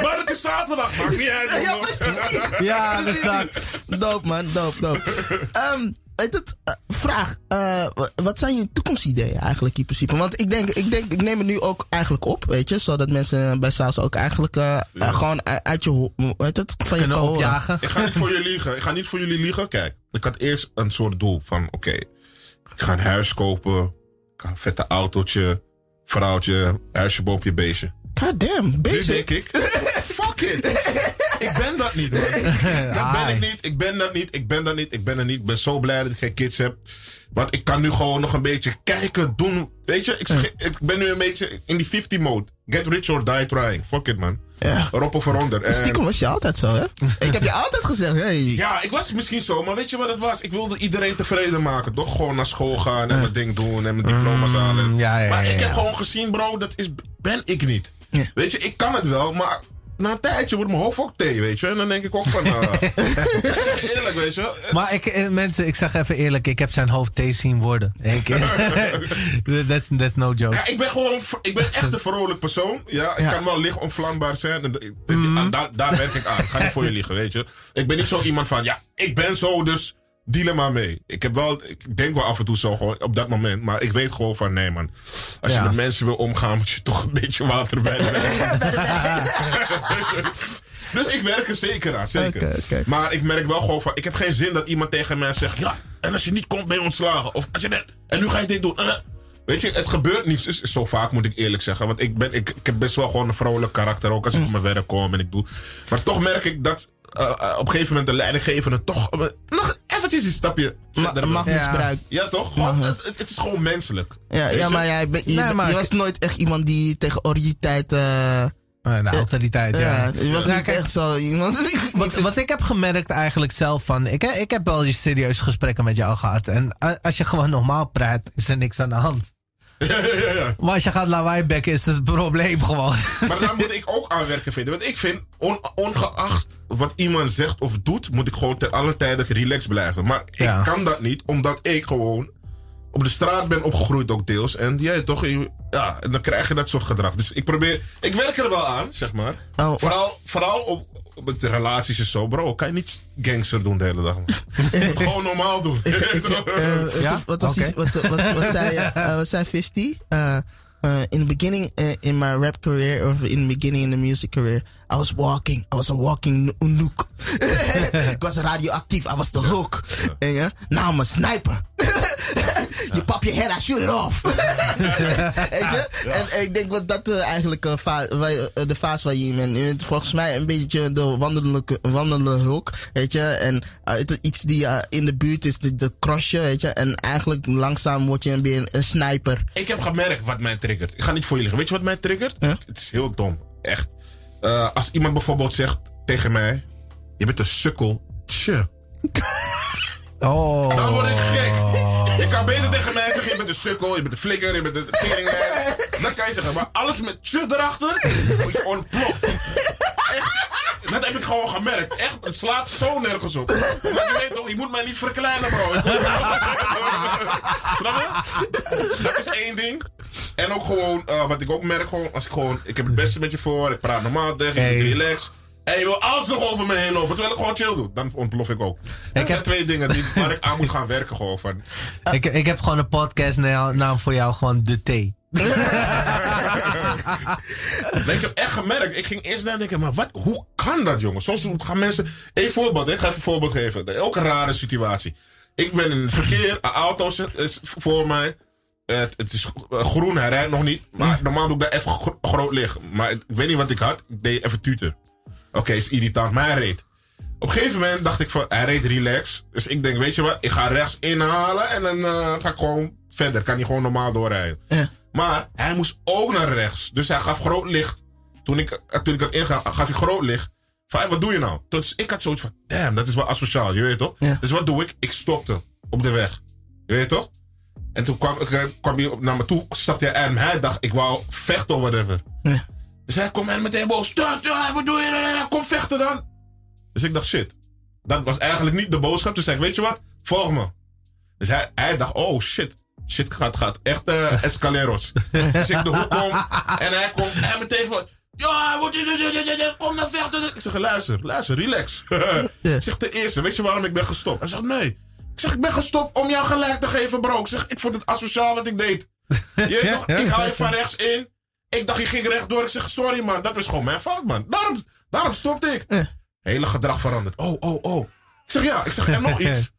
Maar het is zaterdag, maakt niet uit. Ja, man. precies. ja, dat staat. Doop man, doop, doop. Ehm, weet het, eh, vraag, eh, wa- wat zijn je toekomstideeën eigenlijk in principe? Want ik denk, ik denk, ik neem het nu ook eigenlijk op, weet je, zodat mensen bij Saus ook eigenlijk eh, gewoon uit je, weet het, van je Kunnen kan opjagen. Ik ga niet voor jullie liegen. Ik ga niet voor jullie liegen. Kijk, ik had eerst een soort doel van: oké, ik ga een huis kopen. Ik ga een vette autootje, vrouwtje, huisje, boompje, beestje. God damn, denk ik, fuck it. Ik ben dat niet, man. Dat ben ik niet. Ik ben dat niet. Ik ben dat niet. Ik ben er niet. Ik ben zo blij dat ik geen kids heb. Want ik kan nu gewoon nog een beetje kijken, doen. Weet je, ik, ik ben nu een beetje in die 50 mode. Get rich or die trying. Fuck it, man. Ja. Erop of eronder. En- Stiekem was je altijd zo, hè? ik heb je altijd gezegd, hey. ja, ik was misschien zo, maar weet je wat het was? Ik wilde iedereen tevreden maken, toch? Gewoon naar school gaan en mijn ding doen en mijn diploma's halen. Mm, ja, ja, maar ik heb gewoon gezien, bro, dat is, ben ik niet. Ja. Weet je, ik kan het wel, maar na een tijdje wordt mijn hoofd ook thee, weet je. En dan denk ik ook van, uh, eerlijk, weet je. Maar ik, eh, mensen, ik zeg even eerlijk, ik heb zijn hoofd thee zien worden. That's, that's no joke. Ja, ik ben gewoon, ik ben echt een vrolijk persoon. Ja, ik Ja. kan wel licht onvlambaar zijn. En, d- en daar, daar werk ik aan. Ik ga niet voor je liegen, weet je. Ik ben niet zo iemand van, ja, ik ben zo, dus deal maar mee. Ik heb wel, ik denk wel af en toe zo gewoon op dat moment. Maar ik weet gewoon van, nee man. Als je met mensen wil omgaan, moet je toch een beetje water bij. Dus ik werk er zeker aan, zeker. Maar ik merk wel gewoon van, ik heb geen zin dat iemand tegen mij zegt, ja, en als je niet komt ben je ontslagen. Of als je net, en nu ga je dit doen. En. Weet je, het gebeurt niet zo- zo vaak, moet ik eerlijk zeggen. Want ik, ben, ik, ik heb best wel gewoon een vrolijk karakter, ook als ik op mijn werk kom en ik doe. Maar toch merk ik dat eh, eh, op een gegeven moment de leidinggevende toch eh, nog eventjes een stapje Ma verder wil. machtsmisbruik. Ja, toch? Gewoon, het, het, het is gewoon menselijk. Ja, ja, maar jij bent- je, Nee, bent- maar je was nooit echt iemand die tegen autoriteit... de autoriteit, ja. ja, je was Ja, niet kijk, echt zo iemand... Wat, wat ik heb gemerkt eigenlijk zelf van... Ik, ik heb wel eens serieuze gesprekken met jou gehad. En als je gewoon normaal praat, is er niks aan de hand. Ja, ja, ja, ja. Maar als je gaat lawaai bekken, is het probleem gewoon. Maar daar moet ik ook aan werken vinden. Want ik vind, on- ongeacht wat iemand zegt of doet, moet ik gewoon ten alle tijde relaxed blijven. Maar ik kan dat niet, omdat ik gewoon op de straat ben opgegroeid ook deels. En jij toch, ja, en dan krijg je dat soort gedrag. Dus ik probeer, ik werk er wel aan, zeg maar. Oh, vooral, vooral op, op het relaties en zo, bro. Kan je niet gangster doen de hele dag, man. Je moet gewoon normaal doen. Eh, Ja? wat, was die, wat, wat, wat, zei, eh, wat zei 50? Eh, eh, in the beginning uh, in my rap career, or in the beginning in the music career, I was walking, I was a walking no- nook. ik was radioactief, I was the hook. En ja, now I'm a sniper. You pop your head, I shoot it off. Weet je? En ik denk dat dat eh, eigenlijk eh, je- eh, de fase waar je in bent. Je bent volgens mij een beetje de wandelende, wandelende hulk. Weet je? En iets die in de buurt is, de, de crossje. Weet je? En eigenlijk langzaam word je weer een, een sniper. Ik heb gemerkt wat mij triggert. Ik ga niet voor je liggen. Weet je wat mij triggert? Het is heel dom. Echt. Eh, als iemand bijvoorbeeld zegt tegen mij: Je bent een sukkel. Tje. Oh. Dan word ik gek. Kan beter tegen mij zeggen: Je bent een sukkel, je bent een flikker, je bent een teringmeid. Dat kan je zeggen. Maar alles met tje erachter, moet je ontploft. Echt. Dat heb ik gewoon gemerkt. Echt, het slaat zo nergens op. Je weet toch, je moet mij niet verkleinen, bro. Dat is één ding. En ook gewoon, eh, wat ik ook merk, gewoon, als ik gewoon, ik heb het beste met je voor, ik praat normaal tegen je, Hey. relax. En je wil alles nog over me heen lopen, terwijl ik gewoon chill doe. Dan ontplof ik ook. Dat zijn heb- twee dingen die, waar ik aan moet gaan werken gewoon van. Ik, ik heb gewoon een podcast naam voor jou, gewoon De T. Nee, ik heb echt gemerkt. Ik ging eerst nadenken, maar wat, hoe kan dat, jongen? Soms gaan mensen. Een voorbeeld, ik ga even een voorbeeld geven. Ook een rare situatie. Ik ben in het verkeer, een auto is voor mij. Het, het is groen, hij rijdt nog niet. Maar normaal doe ik daar even gro- groot licht. Maar ik weet niet wat ik had. Ik deed even tuter. Oké, is irritant, maar hij reed. Op een gegeven moment dacht ik van, hij reed relax. Dus ik denk, weet je wat, ik ga rechts inhalen en dan eh, ga ik gewoon verder. Kan hij gewoon normaal doorrijden. Ja. Maar hij moest ook naar rechts. Dus hij gaf groot licht. Toen ik, eh, toen ik het inga, gaf hij groot licht. Van, "Hey, wat doe je nou? Dus ik had zoiets van, damn, dat is wel asociaal, je weet toch? Ja. Dus wat doe ik? Ik stopte op de weg. Je weet toch? En toen kwam, eh, kwam hij op- naar me toe, stapte hij aan. Hij dacht, ik wou vechten of whatever. Ja. Dus hij komt en meteen boos. "Stop, ja, wat doe je? Kom vechten dan. Dus ik dacht, shit. Dat was eigenlijk niet de boodschap. Dus zei ik, weet je wat? Volg me. Dus hij, hij dacht, oh shit. Shit gaat, gaat echt eh escaleros. dus ik de hoek om. En hij komt en meteen van... Ja, wat het? Kom dan vechten. Ik zeg, luister, luister, relax. ik zeg, ten eerste, weet je waarom ik ben gestopt? Hij zegt, nee. Ik zeg, ik ben gestopt om jou gelijk te geven, bro. Ik zeg, ik vond het asociaal wat ik deed. Je weet toch, ik haal je van rechts in. Ik dacht, je ging rechtdoor. Ik zeg, sorry man, dat is gewoon mijn fout, man. Daarom, daarom stopte ik. Hele gedrag veranderd. Oh, oh, oh. Ik zeg, ja. Ik zeg, en nog iets.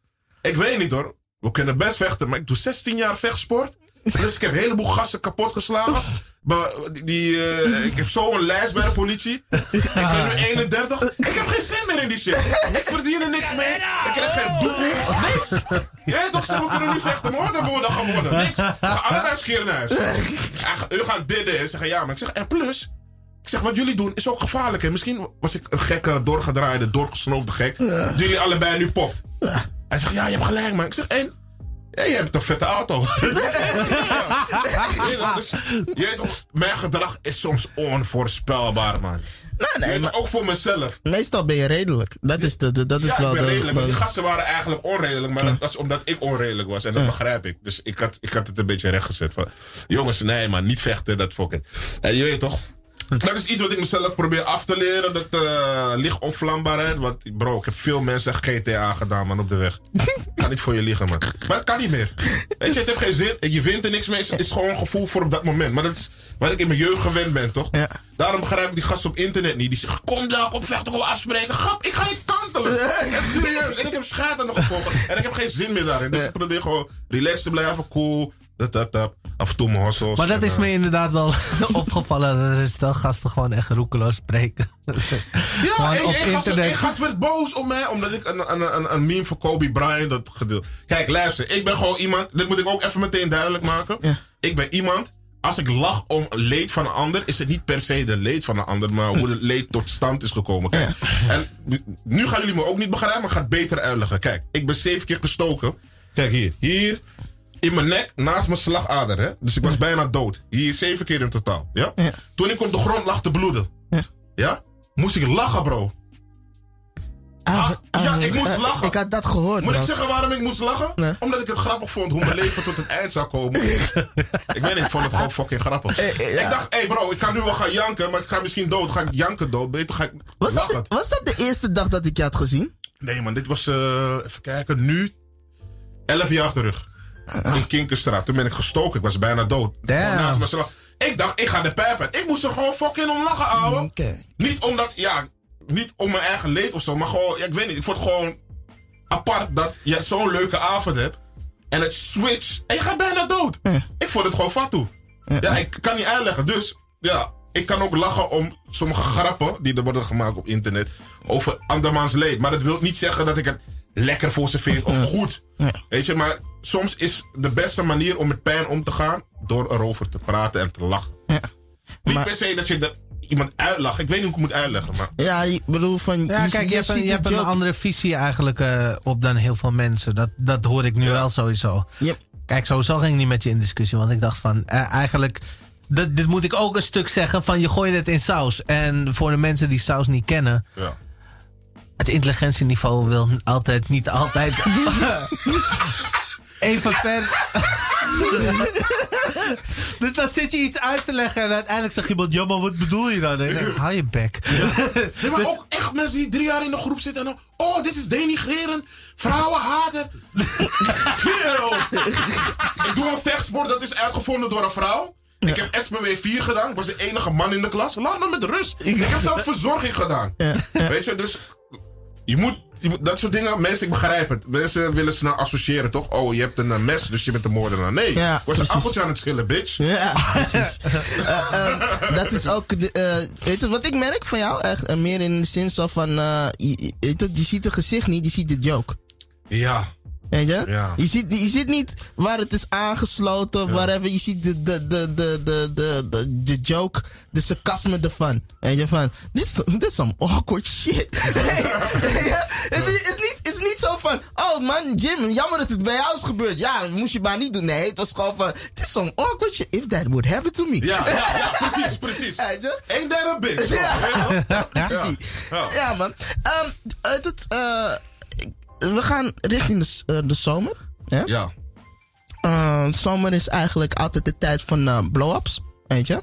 Ik weet niet hoor. We kunnen best vechten, maar ik doe 16 jaar vechtsport. Dus ik heb een heleboel gasten kapot geslagen. Maar die, eh, ik heb zo een lijst bij de politie. Ik ben nu 31. Ik heb geen zin meer in die shit. Ik verdien er niks mee. Ik krijg geen boete. Niks. Jij toch, ze we kunnen nu vechten. Wat hebben we dan gewonnen? Niks. We gaan allebei scheren naar huis. Ja, Jullie gaan dit en zeggen ja. Maar ik zeg, en plus... Ik zeg, wat jullie doen is ook gevaarlijk. Hè? Misschien was ik een gekke, doorgedraaide, doorgesnoofde gek. Die jullie allebei nu popt. Hij zegt, ja, je hebt gelijk, man. Ik zeg, en... Ja, je hebt een vette auto. Toch, dus, je weet toch, mijn gedrag is soms onvoorspelbaar, man. Nee, nee, ook voor mezelf. meestal ben je redelijk. Dat is, de, de- dat is wel ik ben de... redelijk. maar de- die gasten waren eigenlijk onredelijk. Maar dat was omdat ik onredelijk was. En dat begrijp ik. Dus ik had, ik had het een beetje rechtgezet. Van, jongens, nee man, niet vechten. Dat fuck it. En je weet toch... Dat is iets wat ik mezelf probeer af te leren. Dat eh lichtonvlambaarheid. Want bro, ik heb veel mensen GTA gedaan man op de weg. Kan niet voor je liegen man. Maar het kan niet meer. Weet je, het heeft geen zin. Je wint er niks mee. Het is gewoon een gevoel voor op dat moment. Maar dat is wat ik in mijn jeugd gewend ben, toch? Ja. Daarom begrijp ik die gasten op internet niet. Die zeggen, kom dan, kom vechten, kom afspreken. Grap, ik ga je kantelen. Echt serieus. En ik heb schade nog gevolgd. En ik heb geen zin meer daarin. Dus ik probeer gewoon relaxed te blijven, cool. Dat, dat, dat. Af en toe mijn hossels. Maar dat En, is eh, me inderdaad wel opgevallen. Dat er stel gasten gewoon echt roekeloos spreken. Ja, één op één gast, internet. één gast werd boos op mij omdat ik een, een, een, een meme van Kobe Bryant had gedeeld. Kijk, luister, ik ben gewoon iemand, dit moet ik ook even meteen duidelijk maken. Ja. Ik ben iemand, als ik lach om leed van een ander, is het niet per se de leed van een ander, maar hoe het leed tot stand is gekomen. Kijk, en nu, nu gaan jullie me ook niet begrijpen, maar ik ga het beter uitleggen. Kijk, ik ben zeven keer gestoken. Kijk hier, hier, in mijn nek, naast mijn slagader. Hè? Dus ik was bijna dood. Hier zeven keer in totaal. Ja? Ja. Toen ik op de grond lag te bloeden. Ja. Ja? Moest ik lachen, bro. Ah, Ah, ja, ah, ik moest eh, lachen. Ik had dat gehoord, Moet ik zeggen waarom ik moest lachen? Nee. Omdat ik het grappig vond hoe mijn leven tot het eind zou komen. ik weet niet, ik vond het gewoon fucking grappig. Eh, eh, ja. Ik dacht, hé hey bro, ik kan nu wel gaan janken, maar ik ga misschien dood. Ga ik janken dood? Beter ga ik Was dat, lachen. de, was dat de eerste dag dat ik je had gezien? Nee man, dit was, eh, even kijken, nu 11 jaar terug. In Kinkerstraat. Toen ben ik gestoken, ik was bijna dood. Damn. Ik dacht, ik ga de pijp uit. Ik moest er gewoon fucking om lachen, ouwe. Oké. Niet omdat, ja, niet om mijn eigen leed of zo, maar gewoon, ja, ik weet niet, ik vond het gewoon apart dat je zo'n leuke avond hebt en het switch en je gaat bijna dood. Ik vond het gewoon fatu. Ja, ik kan niet uitleggen. Dus, ja, ik kan ook lachen om sommige grappen die er worden gemaakt op internet over andermans leed. Maar dat wil niet zeggen dat ik het lekker voor ze vind of goed. Weet je, maar soms is de beste manier om met pijn om te gaan door erover te praten en te lachen. Ja. Niet Maar- per se dat je er iemand uitlacht. Ik weet niet hoe ik het moet uitleggen, maar... Ja, ik bedoel van... Ja, kijk, je, hebt, een, ziet je hebt een joke. andere visie eigenlijk eh, op dan heel veel mensen. Dat, dat hoor ik nu wel sowieso. Kijk, sowieso ging ik niet met je in discussie. Want ik dacht van, eh, eigenlijk... Dit, dit moet ik ook een stuk zeggen van je gooit het in saus. En voor de mensen die saus niet kennen... Ja. Het intelligentieniveau wil altijd niet altijd... Even ver... dus dan zit je iets uit te leggen en uiteindelijk zegt iemand... Ja, maar wat bedoel je dan? En ik Hou je bek. Nee, maar Dus- ook echt mensen die drie jaar in de groep zitten en dan... Oh, dit is denigrerend. Vrouwenhater. Kerel. ik doe een vechtsport, dat is uitgevonden door een vrouw. Ik heb SPW 4 gedaan. Ik was de enige man in de klas. Laat me met rust. Ik heb zelf verzorging gedaan. Weet je, dus... Je moet je moet- dat soort dingen, mensen, ik begrijp het. Mensen willen snel associëren, toch? Oh, je hebt een eh, mes, dus je bent een moordenaar. Nee, Ja, was een appeltje aan het schillen, bitch. Ja, precies. Eh, ehm, dat is ook, de, eh, weet je wat ik merk van jou? Echt, eh, meer in de zin van, eh, je, je ziet het gezicht niet, je ziet de joke. Ja, Weet je? Ja. Je, ziet, je ziet niet waar het is aangesloten of whatever. Je ziet de, de, de, de, de, de, de, de joke, de sarcasme ervan. Weet je, van, dit is, dit is some awkward shit. Ja, het, is, is niet, is niet zo van, oh man, Jim, jammer dat het bij jou is gebeurd. Ja, moest je maar niet doen. Nee, het was gewoon van, het is some awkward shit. If that would happen to me. ja, ja, ja, precies, precies. Ain't that a bitch? Ja. Precies Ja. Ja. Ja, man. Het, eh, we gaan richting de, eh, de zomer. Ja? Ja, Eh, zomer is eigenlijk altijd de tijd van eh, blow-ups. Weet je?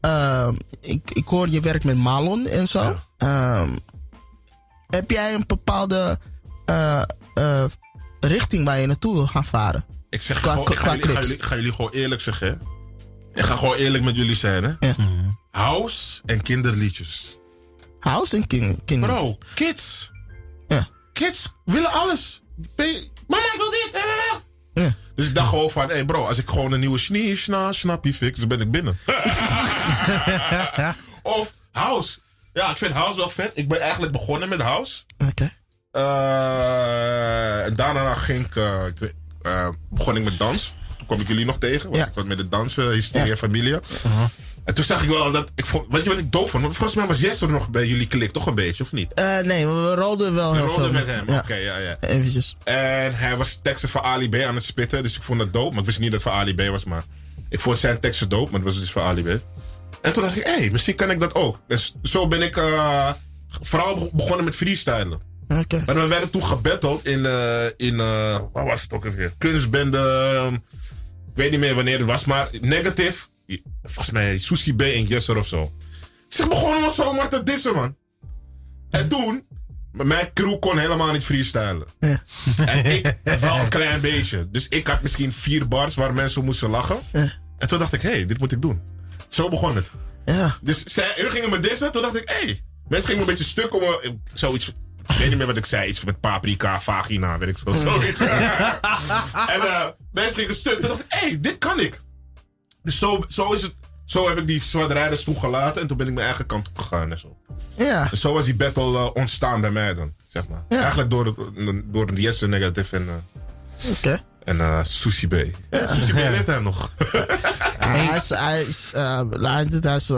Ehm, ik, ik hoor je werkt met Malon en zo. Ja. Ehm, heb jij een bepaalde richting waar je naartoe wil gaan varen? ik zeg Qua- gewoon, ik ga, jullie, ga jullie, ik ga jullie gewoon eerlijk zeggen. hè. Ik ga gewoon eerlijk met jullie zijn, hè. Ja. House en kinderliedjes. House en King. King Bro, kids. Ja. Kids willen alles. Mama, ik wil dit. eh. Ja. Dus ik dacht gewoon van, hé hey bro, als ik gewoon een nieuwe snie, sna, snappie fix, dan ben ik binnen. of House. Ja, ik vind House wel vet. Ik ben eigenlijk begonnen met House. Oké. Eh, en daarna ging ik, eh, ik weet- eh, begon ik met dans. Toen kwam ik jullie nog tegen. Was Ja. ik wat met het dansen, Hysteria Ja. Familia. En toen zag ik wel dat, ik vond, weet je wat ik doof vond? Want volgens mij was Jester nog bij jullie klik, toch een beetje, of niet? Eh, nee, we rolden wel Ik heel rolde veel. met hem, Ja. oké, ja, ja. Eventjes. En hij was teksten van Ali B aan het spitten. Dus ik vond dat dope. Maar ik wist niet dat het voor Ali B was. Maar ik vond zijn teksten dope. Maar het was dus voor Ali B. En toen dacht ik, hé, hey, misschien kan ik dat ook. Dus zo ben ik eh, vooral be- begonnen met freestylen. Oké. Maar we werden toen gebatteld in, eh, in waar was het ook weer? Kunstbende. ehm, ik weet niet meer wanneer het was. Maar Negative. Volgens mij Susie B en Jesser of zo. Ze begonnen me zomaar te dissen, man. En toen, mijn crew kon helemaal niet freestylen. Ja. En ik wel een klein beetje. Dus ik had misschien vier bars waar mensen moesten lachen. Ja. En toen dacht ik, hé, hey, dit moet ik doen. Zo begon het. Ja. Dus zij, hun gingen me dissen. Toen dacht ik, hé. Hey, mensen gingen me een beetje stuk om me- zoiets. Ik weet niet meer wat ik zei. Iets met paprika, vagina, weet ik veel. Zoiets. en eh, mensen gingen stuk. Toen dacht ik, hé, hey, dit kan ik. Dus zo, zo is het. Zo heb ik die zwarte rijders toegelaten. En toen ben ik mijn eigen kant op gegaan en zo. Ja. Dus zo was die battle eh, ontstaan bij mij dan, zeg maar. Ja. Eigenlijk door, de- door een Jesse Negative en, eh Oké. en eh Susie B. Ja, Susie B leeft hij nog. Hij is, hij is, eh, hij is-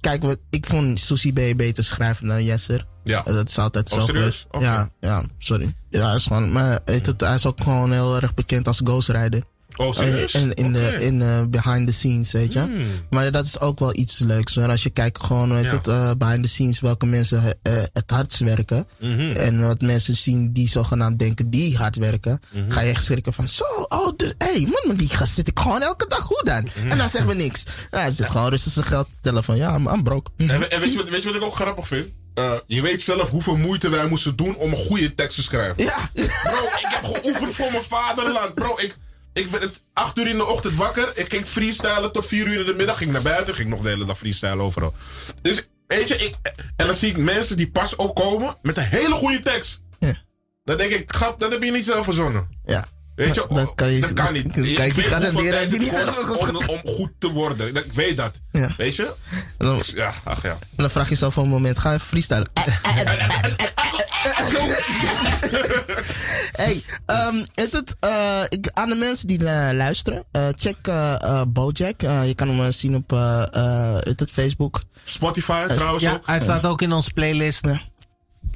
kijk, wat, ik vond Susie B beter schrijven dan Jesser. ja. Dat is altijd Oh, zo geweest. Ja, ja, sorry. Ja, hij is gewoon, maar het, hij is ook gewoon heel erg bekend als ghostwriter. Oh, serieus? En in, Oké. de, in de behind the scenes, weet je. Hmm. Maar dat is ook wel iets leuks. Als je kijkt gewoon, weet Ja. het, eh, behind the scenes, welke mensen eh, het hardst werken. Mhm. En wat mensen zien die zogenaamd denken die hard werken. Mhm. Ga je echt schrikken van, zo, oh, dus, hé, hey, man, die gast zit ik gewoon elke dag goed aan. Mhm. En dan zeggen we niks. Ja, hij zit gewoon rustig zijn geld te tellen van, ja, I'm, broke. En, we- en weet, je wat, weet je wat ik ook grappig vind? Eh, je weet zelf hoeveel moeite wij moesten doen om een goede tekst te schrijven. Ja, Bro, ik heb geoefend voor mijn vaderland. Bro, ik, ik werd het 8 uur in de ochtend wakker. Ik ging freestylen tot 4 uur in de middag. Ging naar buiten. Ging nog de hele dag freestylen overal. Dus weet je, ik, en dan zie ik mensen die pas opkomen met een hele goede tekst. Ja. Dan denk ik, grap, dat heb je niet zelf verzonnen. ja. Weet je, Dat kan je- dat kan niet. dat kan je ik garanderen hoeveel dat je niet zelf om, om goed te worden. Ik weet dat. Ja. Weet je? En dan, Dus ja, ach ja. en dan vraag je voor een moment, ga even freestylen. hey, ehm, het, het, eh, ik, aan de mensen die eh, luisteren, eh, check eh, eh, Bojack. Eh, je kan hem eh, zien op eh, eh, het, het Facebook. Spotify trouwens Ja, ook. hij staat ook in onze playlist. Ja.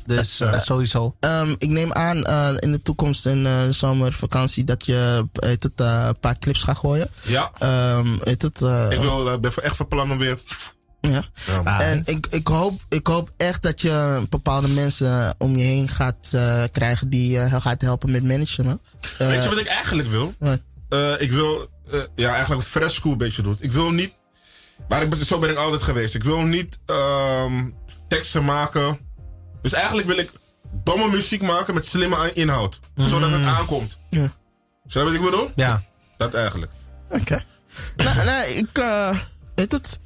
Dus eh, sowieso. Ehm, ik neem aan eh, in de toekomst in eh, de zomervakantie dat je eh, het, eh, een paar clips gaat gooien. Ja. Ehm, het, eh, Ik wil, ben echt van plan om weer... ja. Ah, En ik, ik, hoop, ik hoop echt dat je bepaalde mensen om je heen gaat eh, krijgen die je gaat helpen met managen. Weet je Eh, wat ik eigenlijk wil? Eh, ik wil, eh, ja, eigenlijk wat Fresh School een beetje doet. Ik wil niet, maar ik ben, zo ben ik altijd geweest. Ik wil niet ehm, teksten maken. Dus eigenlijk wil ik domme muziek maken met slimme inhoud. Zodat het aankomt. Ja. Snap je wat ik bedoel? Ja. Dat eigenlijk. Oké. nou, nou, ik, eh, weet het.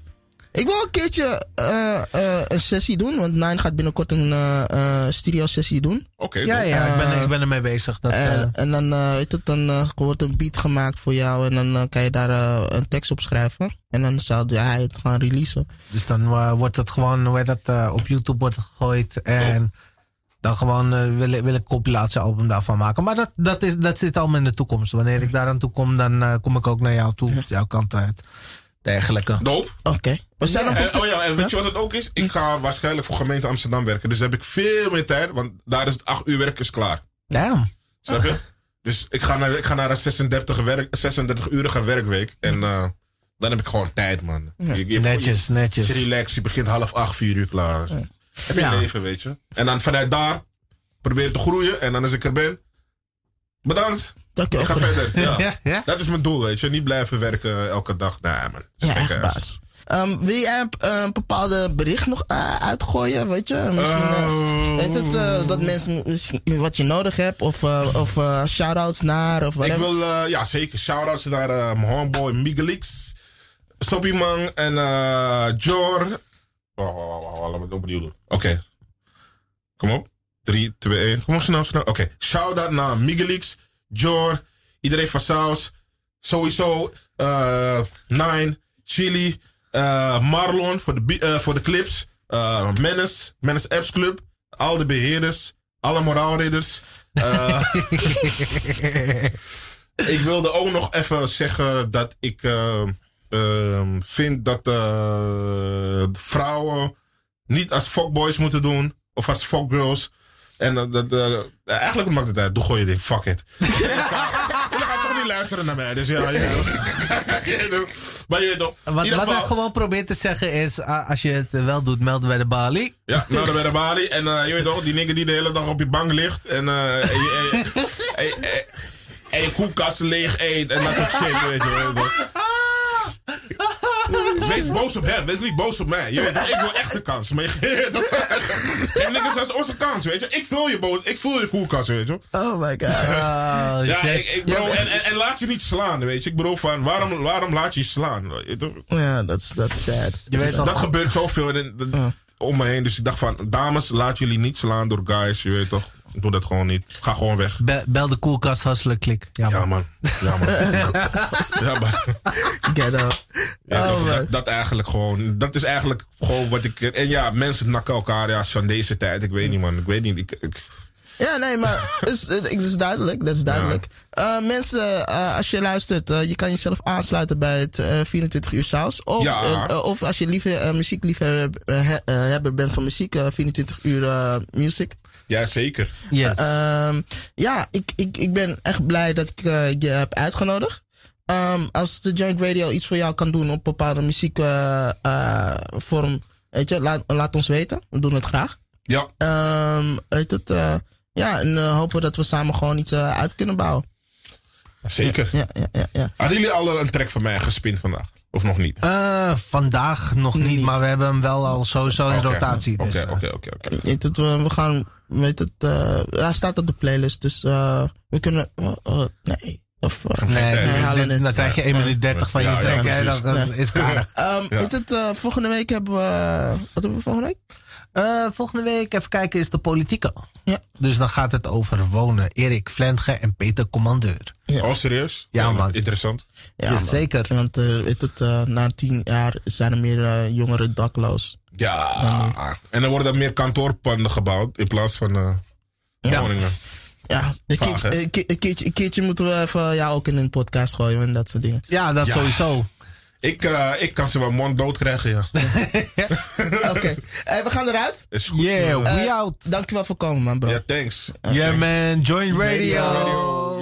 Ik wil een keertje eh, eh, een sessie doen, want Nine gaat binnenkort een eh, eh, studio sessie doen. Oké, Ja, ja, ik ben, ik ben ermee bezig. Dat, eh, En, en dan, eh, weet het, dan eh, wordt een beat gemaakt voor jou en dan kan je daar een tekst op schrijven. En dan zou hij het gaan releasen. dus dan wordt het gewoon, hoe dat, op YouTube wordt gegooid. En dan gewoon eh, wil, ik- wil ik een compilatiealbum daarvan maken. Maar dat, dat, is, dat zit allemaal in de toekomst. Wanneer ik daar aan toe kom, dan eh, kom ik ook naar jou toe. Jouw kant uit. Dergelijke. Dope. Oké. We zijn op En, oh ja, en weet je wat het ook is? Ik ga waarschijnlijk voor gemeente Amsterdam werken. Dus heb ik veel meer tijd, want daar is het 8 uur werk is klaar. Ja. Snap je? Dus ik ga naar, ik ga naar een 36, werk, 36 urige werkweek. En eh, dan heb ik gewoon tijd, man. Je, je, Netjes, Je, netjes. je relax, je begint half acht, vier uur klaar. Heb je Ja. leven, weet je. En dan vanuit daar probeer te groeien. En dan als ik er ben, bedankt. Dank je Ik ga verder. Ja. Ja, ja. Dat is mijn doel, weet je. Niet blijven werken elke dag. Nee, man. Het is Ja, echt baas. Ehm, wil jij eh, een bepaalde bericht nog eh, uitgooien, weet je? Misschien, Oh. weet het, eh, dat mensen wat je nodig hebt of, of shout-outs naar of Ik whatever. wil, eh, ja zeker, shout-outs naar mijn homeboy Miguelix, Soppimang en Jor. Wacht, wacht, wacht, wacht, laat me het opnieuw doen. Oké. Kom op. 3, 2, 1. Kom op, snel, snel. Oké. Shout-out naar Miguelix, Jor, iedereen van Saus. Sowieso eh Nine, Chili, eh, Marlon voor de, eh, voor de clips. eh Menace, Menace Apps Club. Al de beheerders, alle moraalridders. ik wilde ook nog even zeggen dat ik eh, ehm, vind dat vrouwen niet als fuckboys moeten doen. Of als fuckgirls. En eh, dat, eh, eigenlijk maakt het uit. Doe gewoon je ding. Fuck it. Jullie gaan toch niet luisteren naar mij. Dus ja. ja. maar je weet toch. Wat, wat geval- gewoon probeert te zeggen is, ah, als je het wel doet, melden bij de balie. Ja, nou dan bij de balie. En eh, je weet toch, die nigger die de hele dag op je bank ligt. En, eh, en, je, en, je- en, je- en je koelkast leeg eet. En dat soort shit, weet je. weet je toch. Wees boos op hem, wees niet boos op mij. Je weet toch, ik wil echt de kans. Maar je weet toch. En dat is onze kans, weet je. Ik vul je, boos, ik vul je koelkast, weet je. Oh my god. Oh, Ja, shit. ik, ik bedoel, en, en, en laat je niet slaan, weet je. Ik bedoel van, waarom, waarom laat je je slaan? Ja, dat is dat is sad. je weet dat gebeurt zoveel en, en- om me heen. Dus ik dacht van, dames, laat jullie niet slaan door guys. Je weet toch, doe dat gewoon niet. Ga gewoon weg. Be- bel de koelkast, hustelen, klik. Ja, Ja, man. man. Ja, man. ja, man. Ghetto. Ja, Oh, dat, dat eigenlijk gewoon. Dat is eigenlijk gewoon wat ik. En ja, mensen nakken elkaar ja, van deze tijd. Ik weet niet, man. Ik weet niet. Ik, ik, Ja, nee, maar het is, is duidelijk. Dat is duidelijk. Eh, mensen, eh, als je luistert, eh, je kan jezelf aansluiten bij het eh, 24 uur saus. Of, Ja. of als je liever uh, muziekliefhebber eh, he- eh, hebber bent van muziek, eh, 24 uur music. Ja, zeker. Yes. Ehm, ja, ik, ik, ik ben echt blij dat ik eh, je heb uitgenodigd. Ehm, als de Joint Radio iets voor jou kan doen op bepaalde muziekvorm, weet je, laat, laat ons weten. We doen het graag. Ja, Ehm weet het, eh, ja, en eh, hopen dat we samen gewoon iets eh, uit kunnen bouwen. zeker. Ja, ja, ja. ja. Hadden jullie al een track van mij gespind vandaag? Of nog niet? Eh, vandaag nog niet, Niet. maar we hebben hem wel al sowieso in Oké. rotatie. Dus, Oké, eh, oké, oké. oké. We, gaan, weet het, eh, hij staat op de playlist, dus eh, we kunnen, nee, of, Nee, Nee, het. dan krijg je 1 minuut 30 van je Ja, ja, precies. dat is, is karig. Ehm, Ja. weet het, volgende week hebben we, wat hebben we volgende week? Eh, volgende week, even kijken, is de politieke. Ja. Dus dan gaat het over wonen. Erik Vlentge en Peter Commandeur. Ja. Oh, serieus? Ja, man. Interessant. Ja, Yes, zeker. Want eh, het, eh, na tien jaar zijn er meer jongeren dakloos. Ja. En dan worden er meer kantoorpanden gebouwd in plaats van eh woningen. Ja, een Vaag, keertje, keertje, een keertje moeten we even jou ook in een podcast gooien en dat soort dingen. Ja, dat Ja. sowieso. Ik, eh, ik kan ze wel mond dood krijgen, ja. Oké, Eh, we gaan eruit. Is goed. Yeah, we Eh, out. Dankjewel voor komen, man, bro. Ja, thanks. Yeah, man. Join Radio. radio.